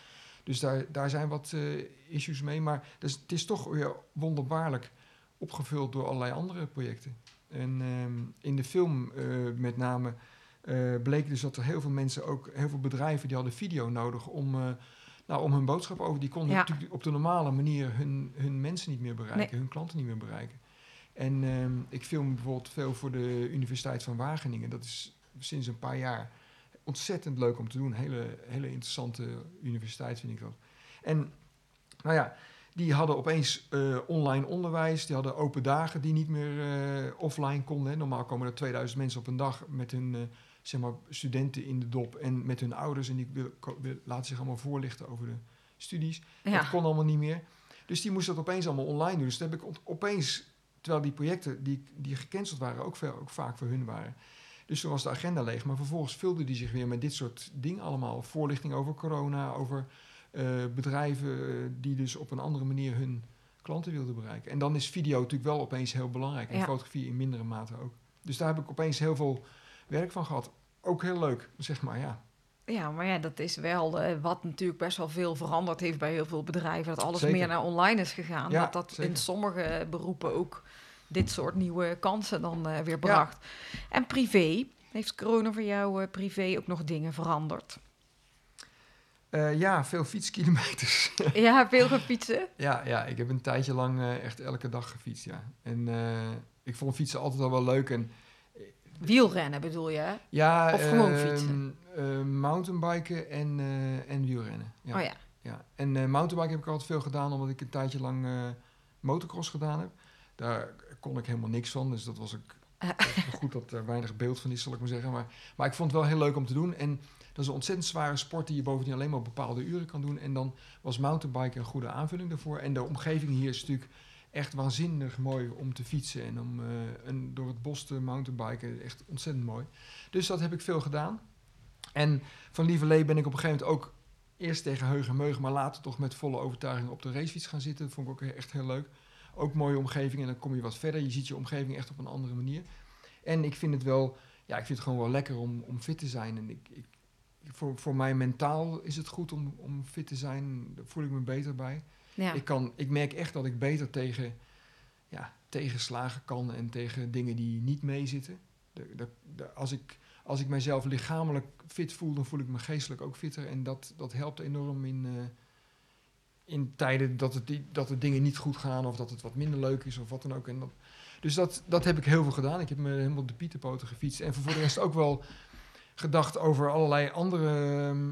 Dus daar, daar zijn wat eh, issues mee. Maar dus, het is toch weer wonderbaarlijk opgevuld door allerlei andere projecten. En ehm, in de film eh, met name eh, bleek dus dat er heel veel mensen, ook heel veel bedrijven, die hadden video nodig om, nou, om hun boodschap over. Die konden Ja. natuurlijk op de normale manier hun, hun mensen niet meer bereiken, Nee. hun klanten niet meer bereiken. En ehm, ik film bijvoorbeeld veel voor de Universiteit van Wageningen. Dat is sinds een paar jaar ontzettend leuk om te doen. Hele, hele interessante universiteit vind ik dat. En nou ja, die hadden opeens eh, online onderwijs. Die hadden open dagen die niet meer eh, offline konden. hè. Normaal komen er 2000 mensen op een dag met hun eh, zeg maar, studenten in de dop en met hun ouders. En die laten zich allemaal voorlichten over de studies. Dat kon allemaal niet meer. Dus die moesten dat opeens allemaal online doen. Dus dat heb ik op- opeens, terwijl die projecten die, die gecanceld waren, ook, veel, ook vaak voor hun waren. Dus toen was de agenda leeg. Maar vervolgens vulde die zich weer met dit soort dingen allemaal. Voorlichting over corona, over eh, bedrijven eh, die dus op een andere manier hun klanten wilden bereiken. En dan is video natuurlijk wel opeens heel belangrijk. En Ja. fotografie in mindere mate ook. Dus daar heb ik opeens heel veel werk van gehad. Ook heel leuk, zeg maar, ja. Ja, maar ja, dat is wel eh, wat natuurlijk best wel veel veranderd heeft bij heel veel bedrijven. Dat alles Zeker. meer naar online is gegaan. Ja, dat dat in sommige beroepen ook dit soort nieuwe kansen dan eh, weer bracht. En privé, heeft corona voor jou eh, privé ook nog dingen veranderd? Eh, ja, veel fietskilometers. ja, veel gaan fietsen? Ja, ja, ik heb een tijdje lang echt elke dag gefietst, ja. En ik vond fietsen altijd al wel leuk. En Wielrennen bedoel je? ja, Of gewoon ehm, fietsen? mountainbiken en, en wielrennen. Ja, Oh ja. ja. En mountainbiken heb ik altijd veel gedaan, omdat ik een tijdje lang motocross gedaan heb. Daar kon ik helemaal niks van, dus dat was ook goed dat er weinig beeld van is, zal ik maar zeggen. Maar, maar ik vond het wel heel leuk om te doen. En dat is een ontzettend zware sport die je bovendien alleen maar op bepaalde uren kan doen. En dan was mountainbiken een goede aanvulling daarvoor. En de omgeving hier is natuurlijk echt waanzinnig mooi om te fietsen en om eh, en door het bos te mountainbiken. Echt ontzettend mooi. Dus dat heb ik veel gedaan. En van Lieverlee ben ik op een gegeven moment ook eerst tegen Heugen en Meugen, maar later toch met volle overtuiging op de racefiets gaan zitten. Dat vond ik ook echt heel leuk. Ook mooie omgeving en dan kom je wat verder. Je ziet je omgeving echt op een andere manier. En ik vind het wel, ja, ik vind het gewoon wel lekker om, om fit te zijn. En ik, ik, voor, voor mij mentaal is het goed om, om fit te zijn. Daar voel ik me beter bij. Ja. Ik, kan, ik merk echt dat ik beter tegen ja, tegenslagen kan en tegen dingen die niet meezitten. Als, ik, als ik mijzelf lichamelijk fit voel, dan voel ik me geestelijk ook fitter. En dat, dat helpt enorm in, eh, in tijden dat, het, dat de dingen niet goed gaan of dat het wat minder leuk is of wat dan ook. En dat, dus dat, dat heb ik heel veel gedaan. Ik heb me helemaal de pietenpoten gefietst. En voor de rest ook wel gedacht over allerlei andere... ehm,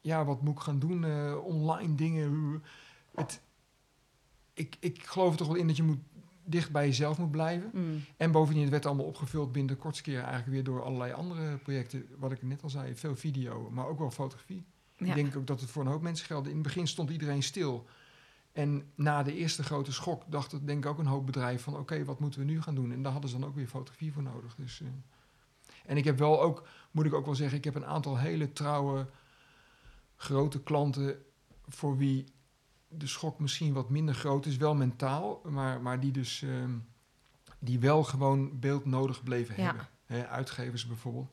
ja, wat moet ik gaan doen? eh, online dingen. Het, ik, ik geloof er toch wel in dat je moet, dicht bij jezelf moet blijven. Mm. En bovendien, het werd allemaal opgevuld binnen de kortste keer eigenlijk weer door allerlei andere projecten. Wat ik net al zei, veel video, maar ook wel fotografie. Ja. Ik denk ook dat het voor een hoop mensen geldt. In het begin stond iedereen stil. En na de eerste grote schok dacht het denk ik ook een hoop bedrijven van... oké, wat moeten we nu gaan doen? En daar hadden ze dan ook weer fotografie voor nodig. Dus, eh. En ik heb wel ook, moet ik ook wel zeggen... ik heb een aantal hele trouwe, grote klanten... voor wie de schok misschien wat minder groot is. Wel mentaal, maar, maar die dus... ehm, die wel gewoon beeld nodig bleven Ja. hebben. Hè, uitgevers bijvoorbeeld.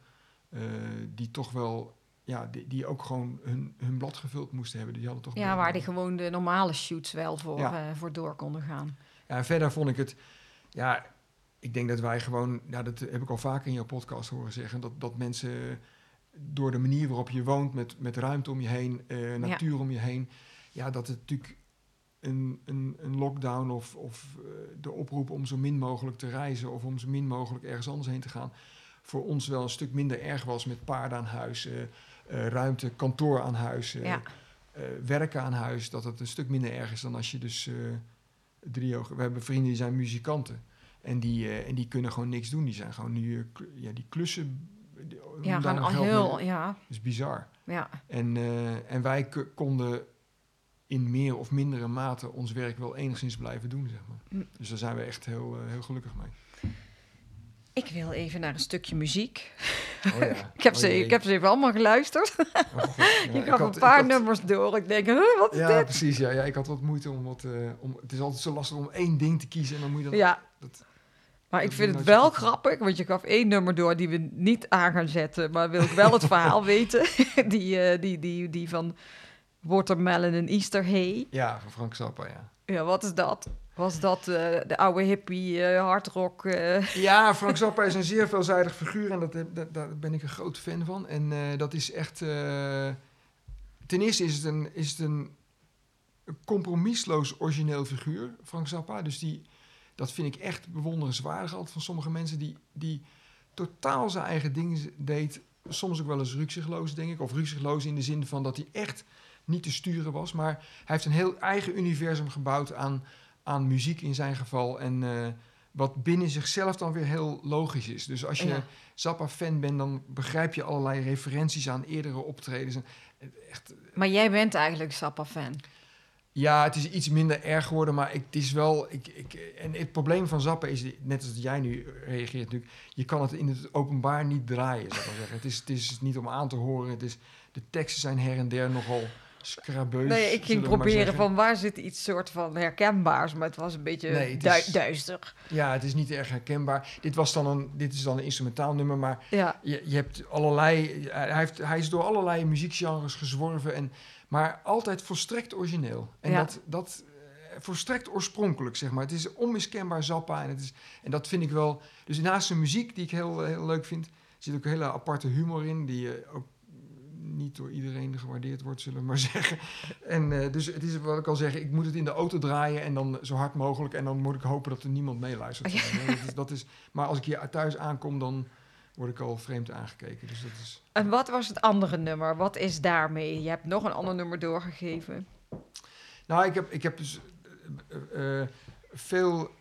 eh, die toch wel... Ja, die, die ook gewoon hun, hun blad gevuld moesten hebben. Die hadden toch Ja, waar die gewoon de normale shoots wel voor, Ja. eh, voor door konden gaan. Ja, verder vond ik het... Ja, ik denk dat wij gewoon... Ja, dat heb ik al vaker in jouw podcast horen zeggen. Dat, dat mensen door de manier waarop je woont... met, met ruimte om je heen, eh, natuur om je heen... Ja, dat het natuurlijk een, een, een lockdown of, of eh, de oproep om zo min mogelijk te reizen... of om zo min mogelijk ergens anders heen te gaan... voor ons wel een stuk minder erg was met paarden aan huis... eh, ruimte, kantoor aan huis... eh, Ja. eh, werken aan huis, dat het een stuk minder erg is dan als je dus drie ogen. We hebben vrienden die zijn muzikanten. En die, en die kunnen gewoon niks doen. Die zijn gewoon nu, ja, die klussen. die- Ja, gaan nog al heel, mee- ja, Dat is bizar. ja. En, en wij konden in meer of mindere mate ons werk wel enigszins blijven doen, zeg maar. Hm. Dus daar zijn we echt heel, heel gelukkig mee. Ik wil even naar een stukje muziek. Oh ja. Ik heb, Oh ze, ik heb ze even allemaal geluisterd. Oh, God. Ja, je ik gaf een paar had- nummers door. Ik denk, huh, wat is Ja, dit? precies. Ja, ja, ik had wat moeite om wat... eh, om, het is altijd zo lastig om één ding te kiezen en dan moet je dan... Ja. dat- maar ik dat vind het wel goed. grappig, want je gaf één nummer door die we niet aan gaan zetten. Maar wil ik wel het verhaal weten. Die, eh, die, die, die van Watermelon en Easter Hay. Ja, van Frank Zappa, ja. Ja, wat is dat? Was dat eh, de oude hippie eh hardrock? eh, Ja, Frank Zappa is een zeer veelzijdig figuur en dat, dat, daar ben ik een groot fan van. En dat is echt... ten eerste is het, een, is het een compromisloos origineel figuur, Frank Zappa. Dus die, dat vind ik echt bewonderenswaardig altijd van sommige mensen die, die totaal zijn eigen ding deed. Soms ook wel eens rukzichtloos, denk ik. Of rukzichtloos in de zin van dat hij echt niet te sturen was. Maar hij heeft een heel eigen universum gebouwd aan, aan muziek in zijn geval. En eh, wat binnen zichzelf dan weer heel logisch is. Dus als je Ja. Zappa-fan bent, dan begrijp je allerlei referenties aan eerdere optredens. En echt, Maar jij bent eigenlijk Zappa-fan. ja, het is iets minder erg geworden, maar ik, het is wel... Ik, ik, en het probleem van Zappa is, net als jij nu reageert natuurlijk... je kan het in het openbaar niet draaien, zou ik maar zeggen. Het is, het is niet om aan te horen. Het is, de teksten zijn her en der nogal scrabeus. Nee, ik ging proberen van waar zit iets soort van herkenbaars, maar het was een beetje Nee, is- duister. Ja, het is niet erg herkenbaar. Dit, was dan een, dit is dan een instrumentaal nummer, maar Ja, je, je hebt allerlei... Hij, heeft, hij is door allerlei muziekgenres gezworven, en, maar altijd volstrekt origineel. En Ja. dat, dat eh, volstrekt oorspronkelijk, zeg maar. Het is onmiskenbaar Zappa en, het is, en dat vind ik wel... Dus naast zijn muziek, die ik heel, heel leuk vind, zit ook een hele aparte humor in, die eh, ook niet door iedereen gewaardeerd wordt, zullen we maar zeggen. En eh, dus het is wat ik al zeg, ik moet het in de auto draaien en dan zo hard mogelijk. En dan moet ik hopen dat er niemand meeluistert. dat is, dat is, maar als ik hier thuis aankom, dan word ik al vreemd aangekeken. Dus dat is... en wat was het andere nummer? Wat is daarmee? Je hebt nog een ander nummer doorgegeven. Nou, ik heb, ik heb dus eh, eh, veel...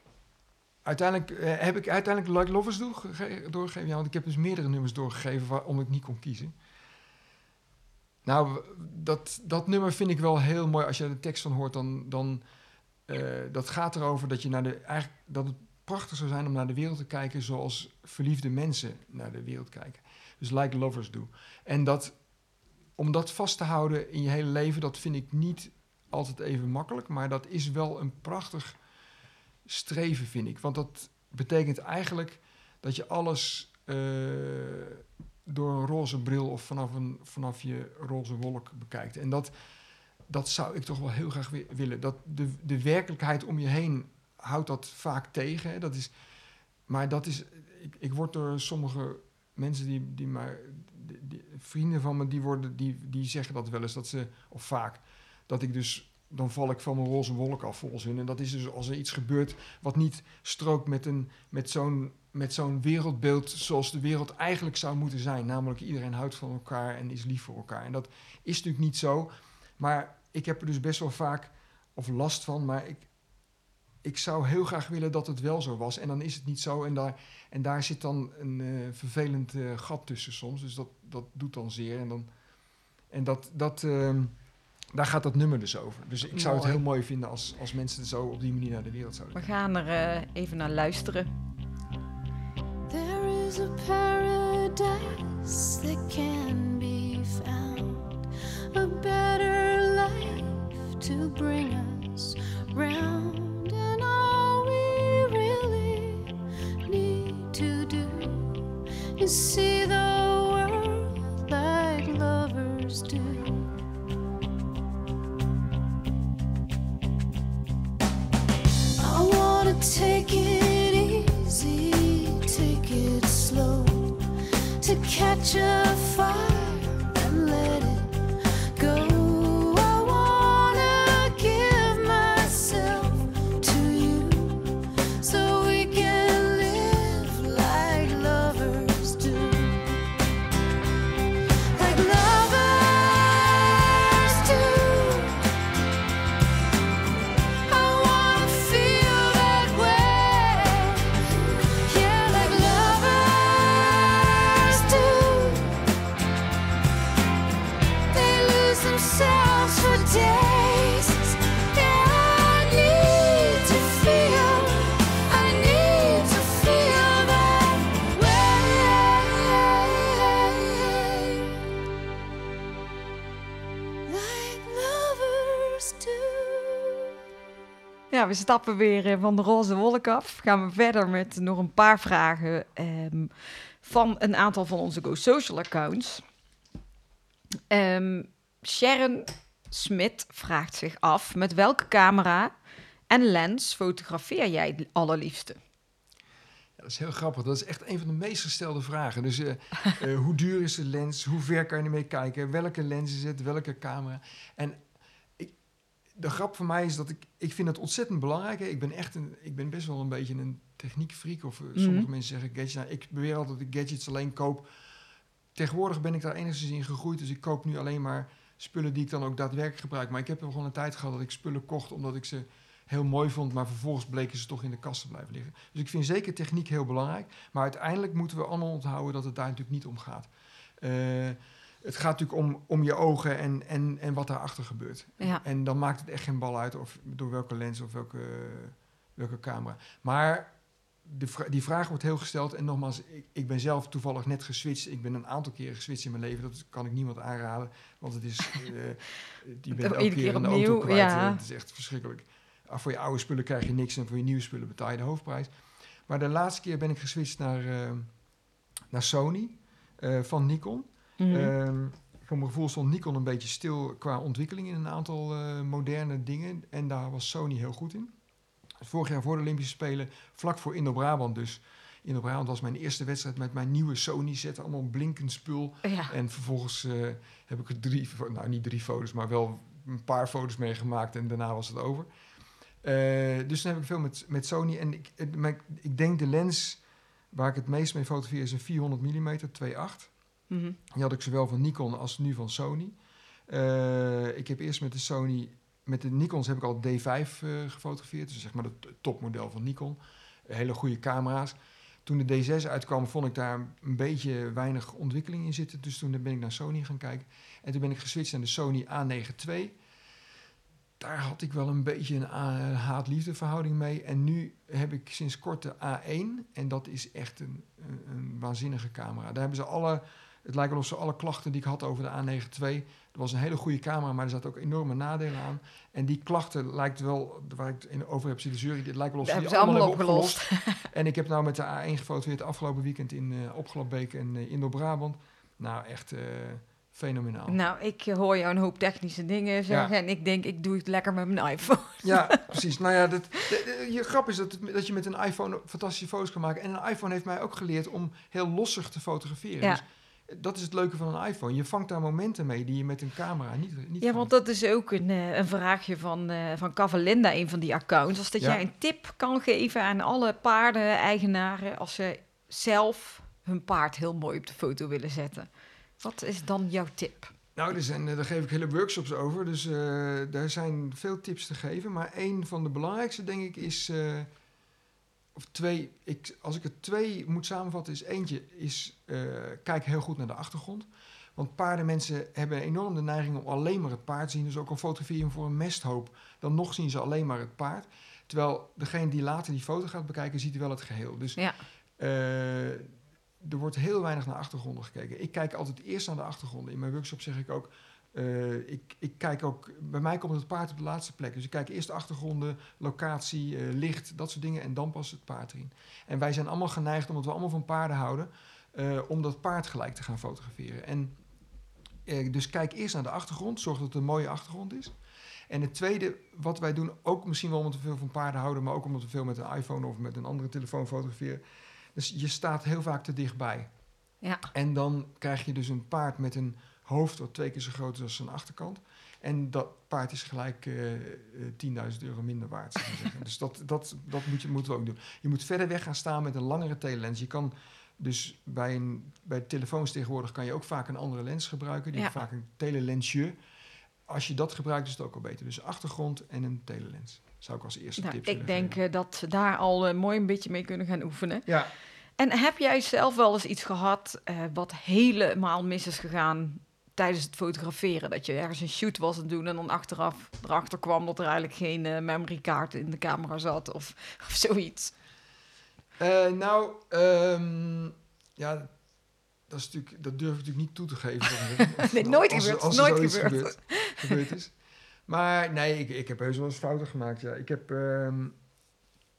Uiteindelijk heb ik uiteindelijk Like Lovers doorgege- doorgegeven. Ja, want ik heb dus meerdere nummers doorgegeven waarom ik niet kon kiezen. Nou, dat, dat nummer vind ik wel heel mooi. Als je de tekst van hoort, dan... dan eh, dat gaat erover dat, je naar de, eigenlijk, dat het prachtig zou zijn om naar de wereld te kijken... zoals verliefde mensen naar de wereld kijken. Dus Like Lovers do. En dat, om dat vast te houden in je hele leven... dat vind ik niet altijd even makkelijk, maar dat is wel een prachtig streven, vind ik. Want dat betekent eigenlijk dat je alles eh, door een roze bril of vanaf, een, vanaf je roze wolk bekijkt. En dat, dat zou ik toch wel heel graag wi- willen. Dat de, de werkelijkheid om je heen houdt dat vaak tegen. Hè? Dat is, maar dat is, ik, ik word door sommige mensen die, die maar, vrienden van me, die, worden, die, die zeggen dat wel eens, dat ze, of vaak, dat ik dus, dan val ik van mijn roze wolk af volgens hun. En dat is dus als er iets gebeurt wat niet strookt met, een, met zo'n met zo'n wereldbeeld zoals de wereld eigenlijk zou moeten zijn. Namelijk iedereen houdt van elkaar en is lief voor elkaar. En dat is natuurlijk niet zo. Maar ik heb er dus best wel vaak, of last van, maar ik, ik zou heel graag willen dat het wel zo was. En dan is het niet zo. En daar, en daar zit dan een eh, vervelend eh, gat tussen soms. Dus dat, dat doet dan zeer. En, dan, en dat, dat, ehm, daar gaat dat nummer dus over. Dus ik zou het heel mooi vinden als, als mensen zo op die manier naar de wereld zouden We gaan er eh, even naar luisteren. There is a paradise that can be found, a better life to bring us round, and all we really need to do is see the take it easy, take it slow, to catch a fire stappen weer eh, van de roze wolk af. Gaan we verder met nog een paar vragen ehm, van een aantal van onze Go Social accounts. Ehm, Sharon Smit vraagt zich af met welke camera en lens fotografeer jij het allerliefste? Ja, dat is heel grappig. Dat is echt een van de meest gestelde vragen. Dus eh, eh, hoe duur is de lens? Hoe ver kan je ermee kijken? Welke lens is het? Welke camera? En de grap van mij is dat ik, ik vind het ontzettend belangrijk. Ik ben echt een, ik ben best wel een beetje een techniekfreak. Of eh, sommige Mhm. mensen zeggen gadgets. Nou, ik beweer altijd dat ik gadgets alleen koop. Tegenwoordig ben ik daar enigszins in gegroeid. Dus ik koop nu alleen maar spullen die ik dan ook daadwerkelijk gebruik. Maar ik heb er gewoon een tijd gehad dat ik spullen kocht omdat ik ze heel mooi vond, maar vervolgens bleken ze toch in de kast te blijven liggen. Dus ik vind zeker techniek heel belangrijk, maar uiteindelijk moeten we allemaal onthouden dat het daar natuurlijk niet om gaat. Eh, het gaat natuurlijk om, om je ogen en, en, en wat daarachter gebeurt. Ja. En dan maakt het echt geen bal uit of door welke lens of welke, welke camera. Maar de vra- die vraag wordt heel gesteld. En nogmaals, ik, ik ben zelf toevallig net geswitcht. Ik ben een aantal keren geswitcht in mijn leven. Dat kan ik niemand aanraden. Want het is... eh, je bent elke keer een auto kwijt. ja. eh, Het is echt verschrikkelijk. Ah, voor je oude spullen krijg je niks. En voor je nieuwe spullen betaal je de hoofdprijs. Maar de laatste keer ben ik geswitcht naar, eh, naar Sony van Nikon. Ehm, voor mijn gevoel stond Nikon een beetje stil qua ontwikkeling in een aantal eh, moderne dingen. En daar was Sony heel goed in. Vorig jaar voor de Olympische Spelen, vlak voor Indo-Brabant dus. Indo-Brabant was mijn eerste wedstrijd met mijn nieuwe Sony set. Allemaal blinkend spul. ja. En vervolgens eh, heb ik er drie, nou niet drie foto's, maar wel een paar foto's meegemaakt. En daarna was het over. Eh, dus dan heb ik veel met, met Sony. En ik, ik denk de lens waar ik het meest mee fotografeer is een 400 mm 2.8. Mhm. Die had ik zowel van Nikon als nu van Sony. Eh, ik heb eerst met de Sony, met de Nikons heb ik al D5 eh, gefotografeerd. Dus zeg maar het topmodel van Nikon. Hele goede camera's. Toen de D6 uitkwam, vond ik daar een beetje weinig ontwikkeling in zitten. Dus toen ben ik naar Sony gaan kijken. En toen ben ik geswitcht naar de Sony A9 II. Daar had ik wel een beetje een a- haat-liefde verhouding mee. En nu heb ik sinds kort de A1. En dat is echt een, een, een waanzinnige camera. Daar hebben ze alle... Het lijkt wel of ze alle klachten die ik had over de A9 II... Dat was een hele goede camera, maar er zaten ook enorme nadelen aan. En die klachten lijkt wel, waar ik het in over heb zitten zeuren... Het lijkt wel of ze die ze allemaal hebben opgelost. en ik heb nou met de A1 gefotografeerd afgelopen weekend in uh, en uh, Indo-Brabant. Nou, echt uh, fenomenaal. Nou, ik hoor jou een hoop technische dingen zeggen Ja. en ik denk, ik doe het lekker met mijn iPhone. Ja, precies. Nou ja, dat, de- de- je grap is dat, je met een iPhone fantastische foto's kan maken. En een iPhone heeft mij ook geleerd om heel lossig te fotograferen. Ja. Dus eh, dat is het leuke van een iPhone. Je vangt daar momenten mee die je met een camera niet, niet Ja, vangt. want dat is ook een, eh, een vraagje van, eh van Cavalinda, een van die accounts. Als dat Ja. jij een tip kan geven aan alle paardeneigenaren als ze zelf hun paard heel mooi op de foto willen zetten. Wat is dan jouw tip? Nou, er zijn, eh, daar geef ik hele workshops over. Dus eh daar zijn veel tips te geven. Maar een van de belangrijkste, denk ik, is... of twee, ik, als ik er twee moet samenvatten, is eentje... is eh, kijk heel goed naar de achtergrond. Want paardenmensen hebben enorm de neiging om alleen maar het paard te zien. Dus ook al fotografeer je hem voor een mesthoop... dan nog zien ze alleen maar het paard. Terwijl degene die later die foto gaat bekijken, ziet wel het geheel. Dus Ja. eh, er wordt heel weinig naar achtergronden gekeken. Ik kijk altijd eerst naar de achtergronden. In mijn workshop zeg ik ook... eh, ik, ik kijk ook... Bij mij komt het paard op de laatste plek. Dus ik kijk eerst de achtergronden, locatie, eh, licht, dat soort dingen. En dan pas het paard erin. En wij zijn allemaal geneigd, omdat we allemaal van paarden houden... eh, om dat paard gelijk te gaan fotograferen. En dus kijk eerst naar de achtergrond. Zorg dat het een mooie achtergrond is. En het tweede, wat wij doen, ook misschien wel omdat we veel van paarden houden... maar ook omdat we veel met een iPhone of met een andere telefoon fotograferen... Dus je staat heel vaak te dichtbij. Ja. En dan krijg je dus een paard met een hoofd wat twee keer zo groot is als zijn achterkant. En dat paard is gelijk eh, eh, 10.000 euro minder waard. zou ik maar zeggen. dus dat, dat, dat moet je, moeten we ook doen. Je moet verder weg gaan staan met een langere telelens. Je kan dus bij, een, bij telefoons tegenwoordig kan je ook vaak een andere lens gebruiken. Die Ja. vaak een telelensje. Als je dat gebruikt is het ook al beter. Dus achtergrond en een telelens. Zou ik als eerste Nou, tip ik denk geven. eh, dat we daar al eh, mooi een beetje mee kunnen gaan oefenen. Ja, En heb jij zelf wel eens iets gehad eh, wat helemaal mis is gegaan tijdens het fotograferen? Dat je ergens een shoot was aan het doen en dan achteraf erachter kwam dat er eigenlijk geen eh memory kaart in de camera zat of, of zoiets. Eh, nou, ehm, ja, dat, is natuurlijk, dat durf ik natuurlijk niet toe te geven. Nee, nooit als er- gebeurd, Als nooit gebeurd. gebeurd, gebeurd is. Maar nee, ik, ik heb heus wel eens fouten gemaakt. Ja. Ik, heb, ehm,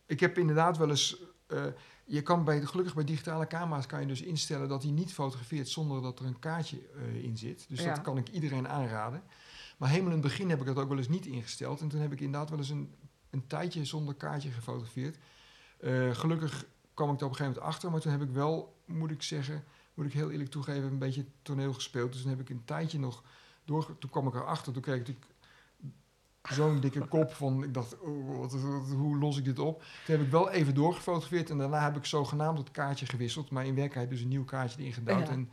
ik heb inderdaad wel eens... eh, je kan bij, gelukkig bij digitale camera's kan je dus instellen dat hij niet fotografeert zonder dat er een kaartje eh, in zit. Dus Ja. dat kan ik iedereen aanraden. Maar helemaal in het begin heb ik dat ook wel eens niet ingesteld. En toen heb ik inderdaad wel eens een, een tijdje zonder kaartje gefotografeerd. Eh, gelukkig kwam ik er op een gegeven moment achter. Maar toen heb ik wel, moet ik zeggen, moet ik heel eerlijk toegeven, een beetje toneel gespeeld. Dus toen heb ik een tijdje nog door. Toen kwam ik erachter. Toen kreeg ik natuurlijk zo'n dikke kop van. Ik dacht, oh, wat, wat- hoe los ik dit op? Toen heb ik wel even doorgefotografeerd. En daarna heb ik zogenaamd het kaartje gewisseld. Maar in werkelijkheid dus een nieuw kaartje erin gedouwd. Ja. En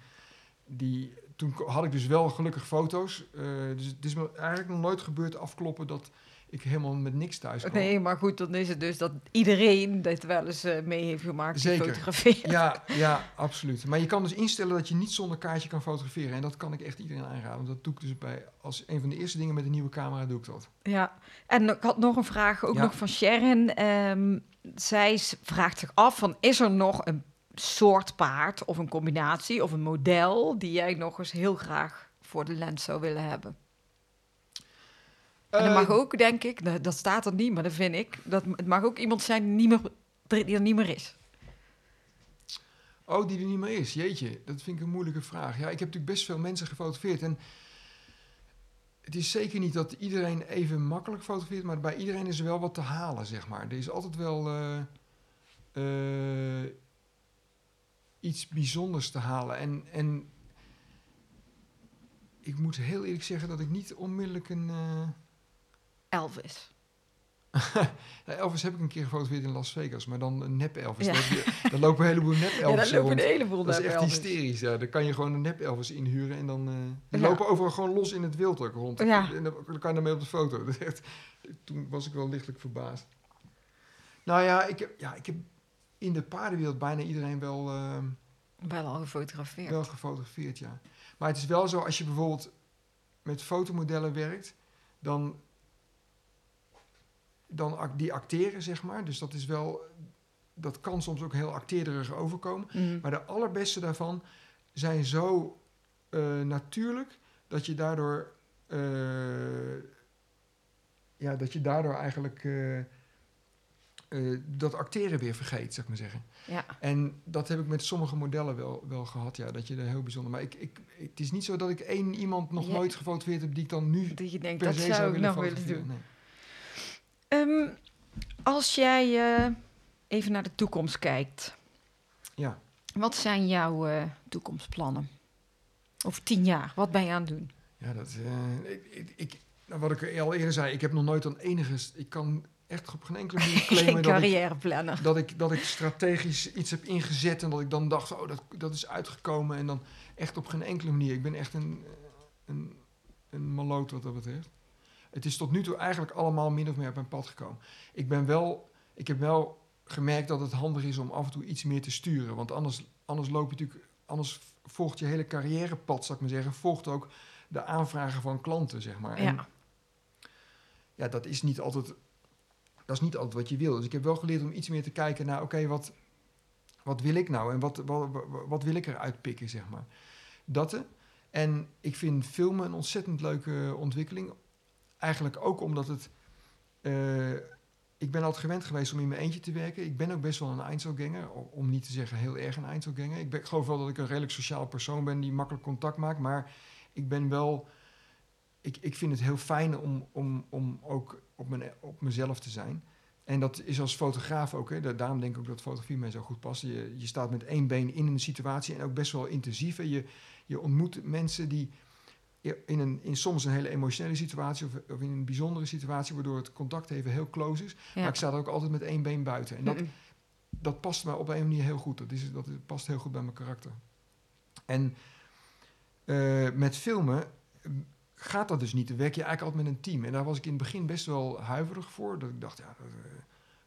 die, toen had ik dus wel gelukkig foto's. Eh, dus het is me eigenlijk nog nooit gebeurd afkloppen dat ik helemaal met niks thuis kwam. Nee, maar goed, dan is het dus dat iedereen dit wel eens eh, mee heeft gemaakt. Zeker. fotografeert. Ja, ja, absoluut. Maar je kan dus instellen dat je niet zonder kaartje kan fotograferen. En dat kan ik echt iedereen aanraden. Want dat doe ik dus bij, als een van de eerste dingen met een nieuwe camera doe ik dat. Ja, en ik had nog een vraag, ook Ja. nog van Sharon. Ehm, zij vraagt zich af van, is er nog een soort paard of een combinatie of een model die jij nog eens heel graag voor de lens zou willen hebben? En dat mag ook, denk ik, dat, dat staat er niet, maar dat vind ik, dat het mag ook iemand zijn die, niet meer, die er niet meer is. Oh, die er niet meer is. Jeetje, dat vind ik een moeilijke vraag. Ja, ik heb natuurlijk best veel mensen gefotografeerd. En het is zeker niet dat iedereen even makkelijk fotografeert, maar bij iedereen is er wel wat te halen, zeg maar. Er is altijd wel eh, eh, iets bijzonders te halen. En, en ik moet heel eerlijk zeggen dat ik niet onmiddellijk een... eh, Elvis. Elvis heb ik een keer gefotografeerd in Las Vegas, maar dan een nep Elvis. Ja. Daar, daar lopen een heleboel nep Elvis Ja, daar lopen rond. een heleboel Dat is echt Elvis. hysterisch. Ja. Dan kan je gewoon een nep Elvis inhuren en dan... die Ja. lopen overal gewoon los in het wild ook rond. Ja. En dan, dan kan je daarmee op de foto. Dat is echt, toen was ik wel lichtelijk verbaasd. Nou ja, ik heb, ja, ik heb in de paardenwereld bijna iedereen wel, eh, Wel al gefotografeerd. wel gefotografeerd, ja. Maar het is wel zo, als je bijvoorbeeld met fotomodellen werkt, dan, dan die acteren, zeg maar. Dus dat is wel, dat kan soms ook heel acteerderig overkomen. Mhm. Maar de allerbeste daarvan zijn zo eh, natuurlijk dat je daardoor, eh, ja, dat je daardoor eigenlijk eh, dat acteren weer vergeet, zeg maar zeggen. Ja. En dat heb ik met sommige modellen wel, wel gehad, ja, dat je er heel bijzonder. Maar ik, ik, het is niet zo dat ik één iemand nog Ja. nooit gefotografeerd heb die ik dan nu Dat je denkt, per dat se zou ik nog willen doen. Nee. Ehm, als jij eh, even naar de toekomst kijkt, Ja. wat zijn jouw eh, toekomstplannen? Over tien jaar, wat ben je aan het doen? Ja, dat, eh, ik, ik, ik, nou, wat ik al eerder zei, ik heb nog nooit aan enige... Ik kan echt op geen enkele manier claimen dat ik, dat, ik, dat ik strategisch iets heb ingezet... en dat ik dan dacht, oh, dat, dat is uitgekomen. En dan echt op geen enkele manier. Ik ben echt een, een, een maloot wat dat betreft. Het is tot nu toe eigenlijk allemaal min of meer op mijn pad gekomen. Ik ben wel... Ik heb wel gemerkt dat het handig is om af en toe iets meer te sturen. Want anders, anders loop je natuurlijk... Anders volgt je hele carrièrepad, zou ik maar zeggen... volgt ook de aanvragen van klanten, zeg maar. En Ja, ja, dat is niet altijd, dat is niet altijd wat je wil. Dus ik heb wel geleerd om iets meer te kijken naar, oké, wat, wat wil ik nou en wat, wat, wat, wil ik eruit pikken, zeg maar. Dat. En ik vind filmen een ontzettend leuke ontwikkeling. Eigenlijk ook omdat het. eh, ik ben altijd gewend geweest om in mijn eentje te werken. Ik ben ook best wel een Einzelganger, o- om niet te zeggen heel erg een Einzelganger. Ik, ik geloof wel dat ik een redelijk sociaal persoon ben die makkelijk contact maakt, maar ik ben wel ik, ik vind het heel fijn om, om, om ook op, mijn, op mezelf te zijn. En dat is als fotograaf ook. Hè. Da- Daarom denk ik ook dat fotografie mij zo goed past. Je, je staat met één been in een situatie en ook best wel intensief. En je, je ontmoet mensen die in, een, in soms een hele emotionele situatie of, of in een bijzondere situatie, waardoor het contact even heel close is. Maar ik sta er ook altijd met één been buiten. En dat, dat past mij op een manier heel goed. Dat, is, dat past heel goed bij mijn karakter. En eh, met filmen eh, gaat dat dus niet. Dan werk je eigenlijk altijd met een team. En daar was ik in het begin best wel huiverig voor. Dat ik dacht, ja, dat eh,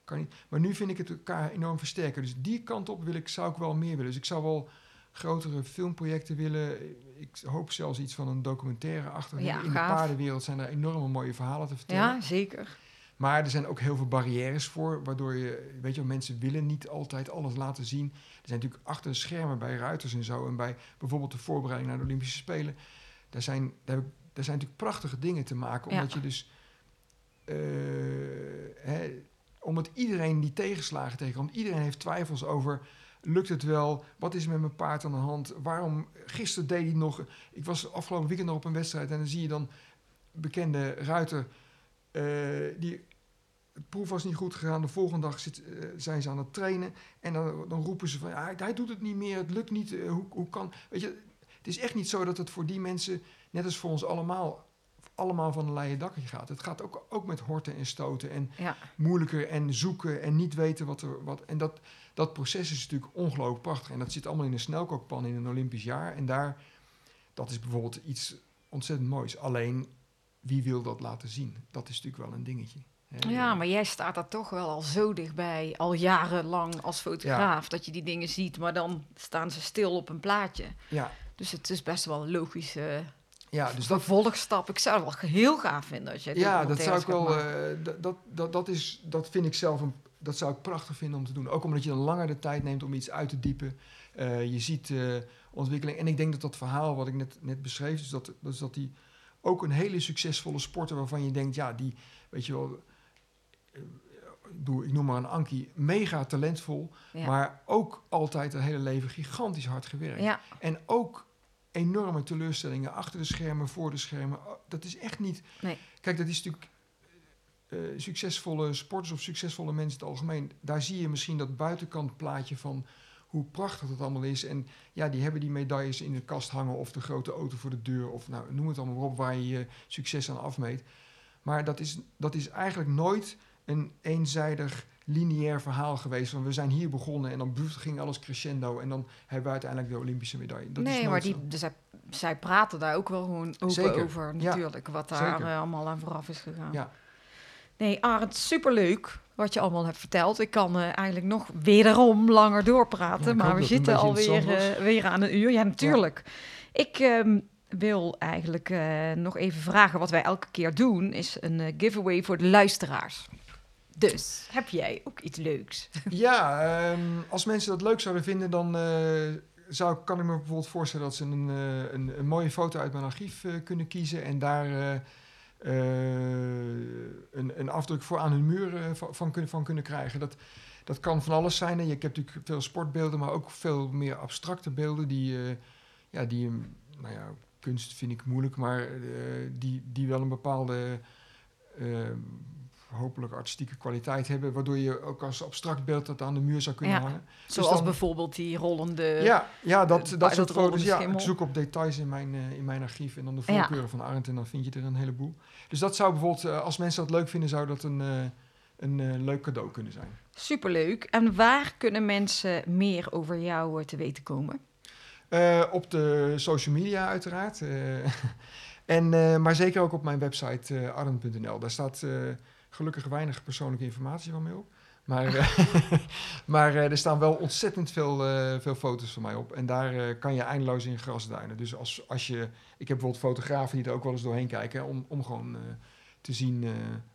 kan niet. Maar nu vind ik het elkaar enorm versterken. Dus die kant op wil ik, zou ik wel meer willen. Dus ik zou wel grotere filmprojecten willen. Ik hoop zelfs iets van een documentaire achter. Ja, in de paardenwereld zijn er enorme mooie verhalen te vertellen. ja, zeker. Maar er zijn ook heel veel barrières voor, waardoor je, weet je, wel, mensen willen niet altijd alles laten zien. Er zijn natuurlijk achter de schermen bij ruiters en zo, en bij bijvoorbeeld de voorbereiding naar de Olympische Spelen, daar zijn, daar, daar zijn natuurlijk prachtige dingen te maken, Ja. omdat je dus, eh, hè, omdat iedereen die tegenslagen tegenkomt. Iedereen heeft twijfels over, lukt het wel? Wat is met mijn paard aan de hand? Waarom, gisteren deed hij nog... Ik was afgelopen weekend nog op een wedstrijd en dan zie je dan bekende ruiter... eh, die proef was niet goed gegaan. De volgende dag zit, eh, zijn ze aan het trainen. En dan, dan roepen ze van, ja, hij, hij doet het niet meer. Het lukt niet. eh, hoe, hoe kan... Weet je, het is echt niet zo dat het voor die mensen, net als voor ons allemaal, allemaal van een leien dakje gaat. Het gaat ook, ook met horten en stoten en Ja. moeilijker en zoeken en niet weten wat er... Wat, en dat, dat proces is natuurlijk ongelooflijk prachtig. En dat zit allemaal in een snelkookpan in een Olympisch jaar. En daar, dat is bijvoorbeeld iets ontzettend moois. Alleen, wie wil dat laten zien? Dat is natuurlijk wel een dingetje. hè. Ja, maar jij staat daar toch wel al zo dichtbij, al jarenlang als fotograaf, dat je die dingen ziet, maar dan staan ze stil op een plaatje. Ja, Dus het is best wel een logische ja dus dat, vervolgstap. Ik zou het wel heel gaaf vinden als jij ja, dat zou ik wel. eh, dat, dat, dat, is, dat vind ik zelf een, dat zou ik prachtig vinden om te doen. Ook omdat je dan langer de tijd neemt om iets uit te diepen. Eh, je ziet eh, ontwikkeling. En ik denk dat dat verhaal wat ik net, net beschreef, dus dat, dus dat die ook een hele succesvolle sporter waarvan je denkt, ja, die, weet je wel, ik noem maar een Ankie, mega talentvol. Ja. maar ook altijd het hele leven gigantisch hard gewerkt. ja, En ook enorme teleurstellingen achter de schermen, voor de schermen. Oh, Dat is echt niet. Nee. Kijk, dat is natuurlijk. eh, succesvolle sporters of succesvolle mensen in het algemeen. Daar zie je misschien dat buitenkant plaatje van hoe prachtig het allemaal is. En ja, die hebben die medailles in de kast hangen of de grote auto voor de deur. Of nou, noem het allemaal maar op waar je je succes aan afmeet. Maar dat is, dat is eigenlijk nooit een eenzijdig lineair verhaal geweest. Van we zijn hier begonnen en dan ging alles crescendo. En dan hebben we uiteindelijk de Olympische medaille. Dat nee, maar die, dus zij, zij praten daar ook wel gewoon open over, Ja, natuurlijk, wat daar eh, allemaal aan vooraf is gegaan. Ja. Nee, Arend, superleuk wat je allemaal hebt verteld. Ik kan eh, eigenlijk nog wederom langer doorpraten, Ja, maar we zitten alweer eh, weer aan een uur. Ja, natuurlijk. Ik ehm, wil eigenlijk nog even vragen, wat wij elke keer doen, is een giveaway voor de luisteraars. Dus, heb jij ook iets leuks? Ja, ehm, als mensen dat leuk zouden vinden, dan eh, zou, kan ik me bijvoorbeeld voorstellen dat ze een, eh, een, mooie foto uit mijn archief eh, kunnen kiezen en daar een, een afdruk voor aan hun muur van, kunnen, van kunnen krijgen. Dat, dat kan van alles zijn. hè. Je hebt natuurlijk veel sportbeelden, maar ook veel meer abstracte beelden die, ja, die nou ja, kunst vind ik moeilijk, maar die, die wel een bepaalde hopelijk artistieke kwaliteit hebben, waardoor je ook als abstract beeld dat aan de muur zou kunnen Ja. hangen. Zoals dan- bijvoorbeeld die rollende... ja, ja, dat, eh, dat soort foto's. Ja, schimmel. ik zoek op details in mijn, eh, in mijn archief en dan de Ja. voorkeuren van Arndt en dan vind je er een heleboel. Dus dat zou bijvoorbeeld, eh, als mensen dat leuk vinden, zou dat een, een leuk cadeau kunnen zijn. Superleuk. En waar kunnen mensen meer over jou te weten komen? Op de social media uiteraard. en, maar zeker ook op mijn website arend.nl. Daar staat gelukkig weinig persoonlijke informatie van mij op. Maar, eh, maar eh, er staan wel ontzettend veel, eh, veel foto's van mij op. En daar kan je eindeloos in grasduinen. Dus als, als je... Ik heb bijvoorbeeld fotografen die er ook wel eens doorheen kijken... om, om gewoon te zien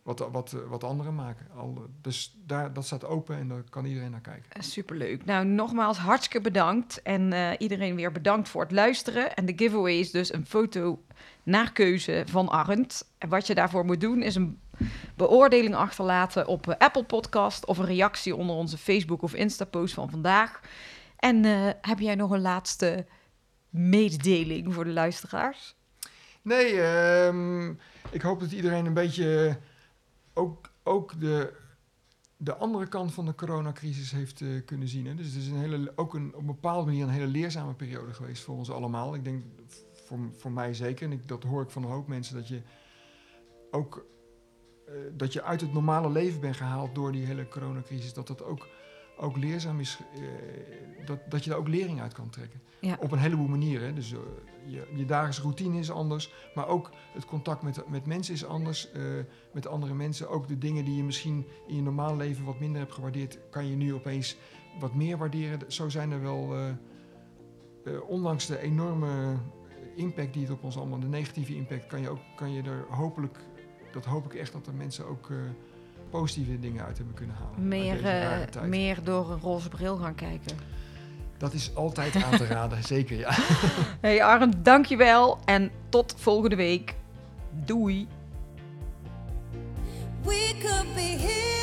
wat, wat, wat anderen maken. Al, dus daar, dat staat open en daar kan iedereen naar kijken. Superleuk. Nou, nogmaals hartstikke bedankt. En iedereen weer bedankt voor het luisteren. En de giveaway is dus een foto naar keuze van Arend. En wat je daarvoor moet doen is een beoordeling achterlaten op eh, Apple Podcast... of een reactie onder onze Facebook of Insta-post van vandaag. En eh, heb jij nog een laatste mededeling voor de luisteraars? Nee, ehm, ik hoop dat iedereen een beetje ook, ook de, de andere kant van de coronacrisis heeft eh, kunnen zien. Hè. Dus het is een hele, ook een, op een bepaalde manier een hele leerzame periode geweest voor ons allemaal. Ik denk voor, voor mij zeker, en ik, dat hoor ik van een hoop mensen, dat je ook eh, dat je uit het normale leven bent gehaald door die hele coronacrisis. Dat dat ook, ook leerzaam is, eh, dat, dat je daar ook lering uit kan trekken. Ja. Op een heleboel manieren. Dus eh, je, je dagelijkse routine is anders, maar ook het contact met, met mensen is anders. eh, met andere mensen. Ook de dingen die je misschien in je normale leven wat minder hebt gewaardeerd, kan je nu opeens wat meer waarderen. Zo zijn er wel, eh, eh, ondanks de enorme impact die het op ons allemaal, de negatieve impact, kan je, ook, kan je er hopelijk, dat hoop ik echt, dat er mensen ook eh, positieve dingen uit hebben kunnen halen. Meer, eh, meer door een roze bril gaan kijken. Dat is altijd aan te raden, zeker ja. Hey Arend, dankjewel en tot volgende week. Doei! We could be heroes.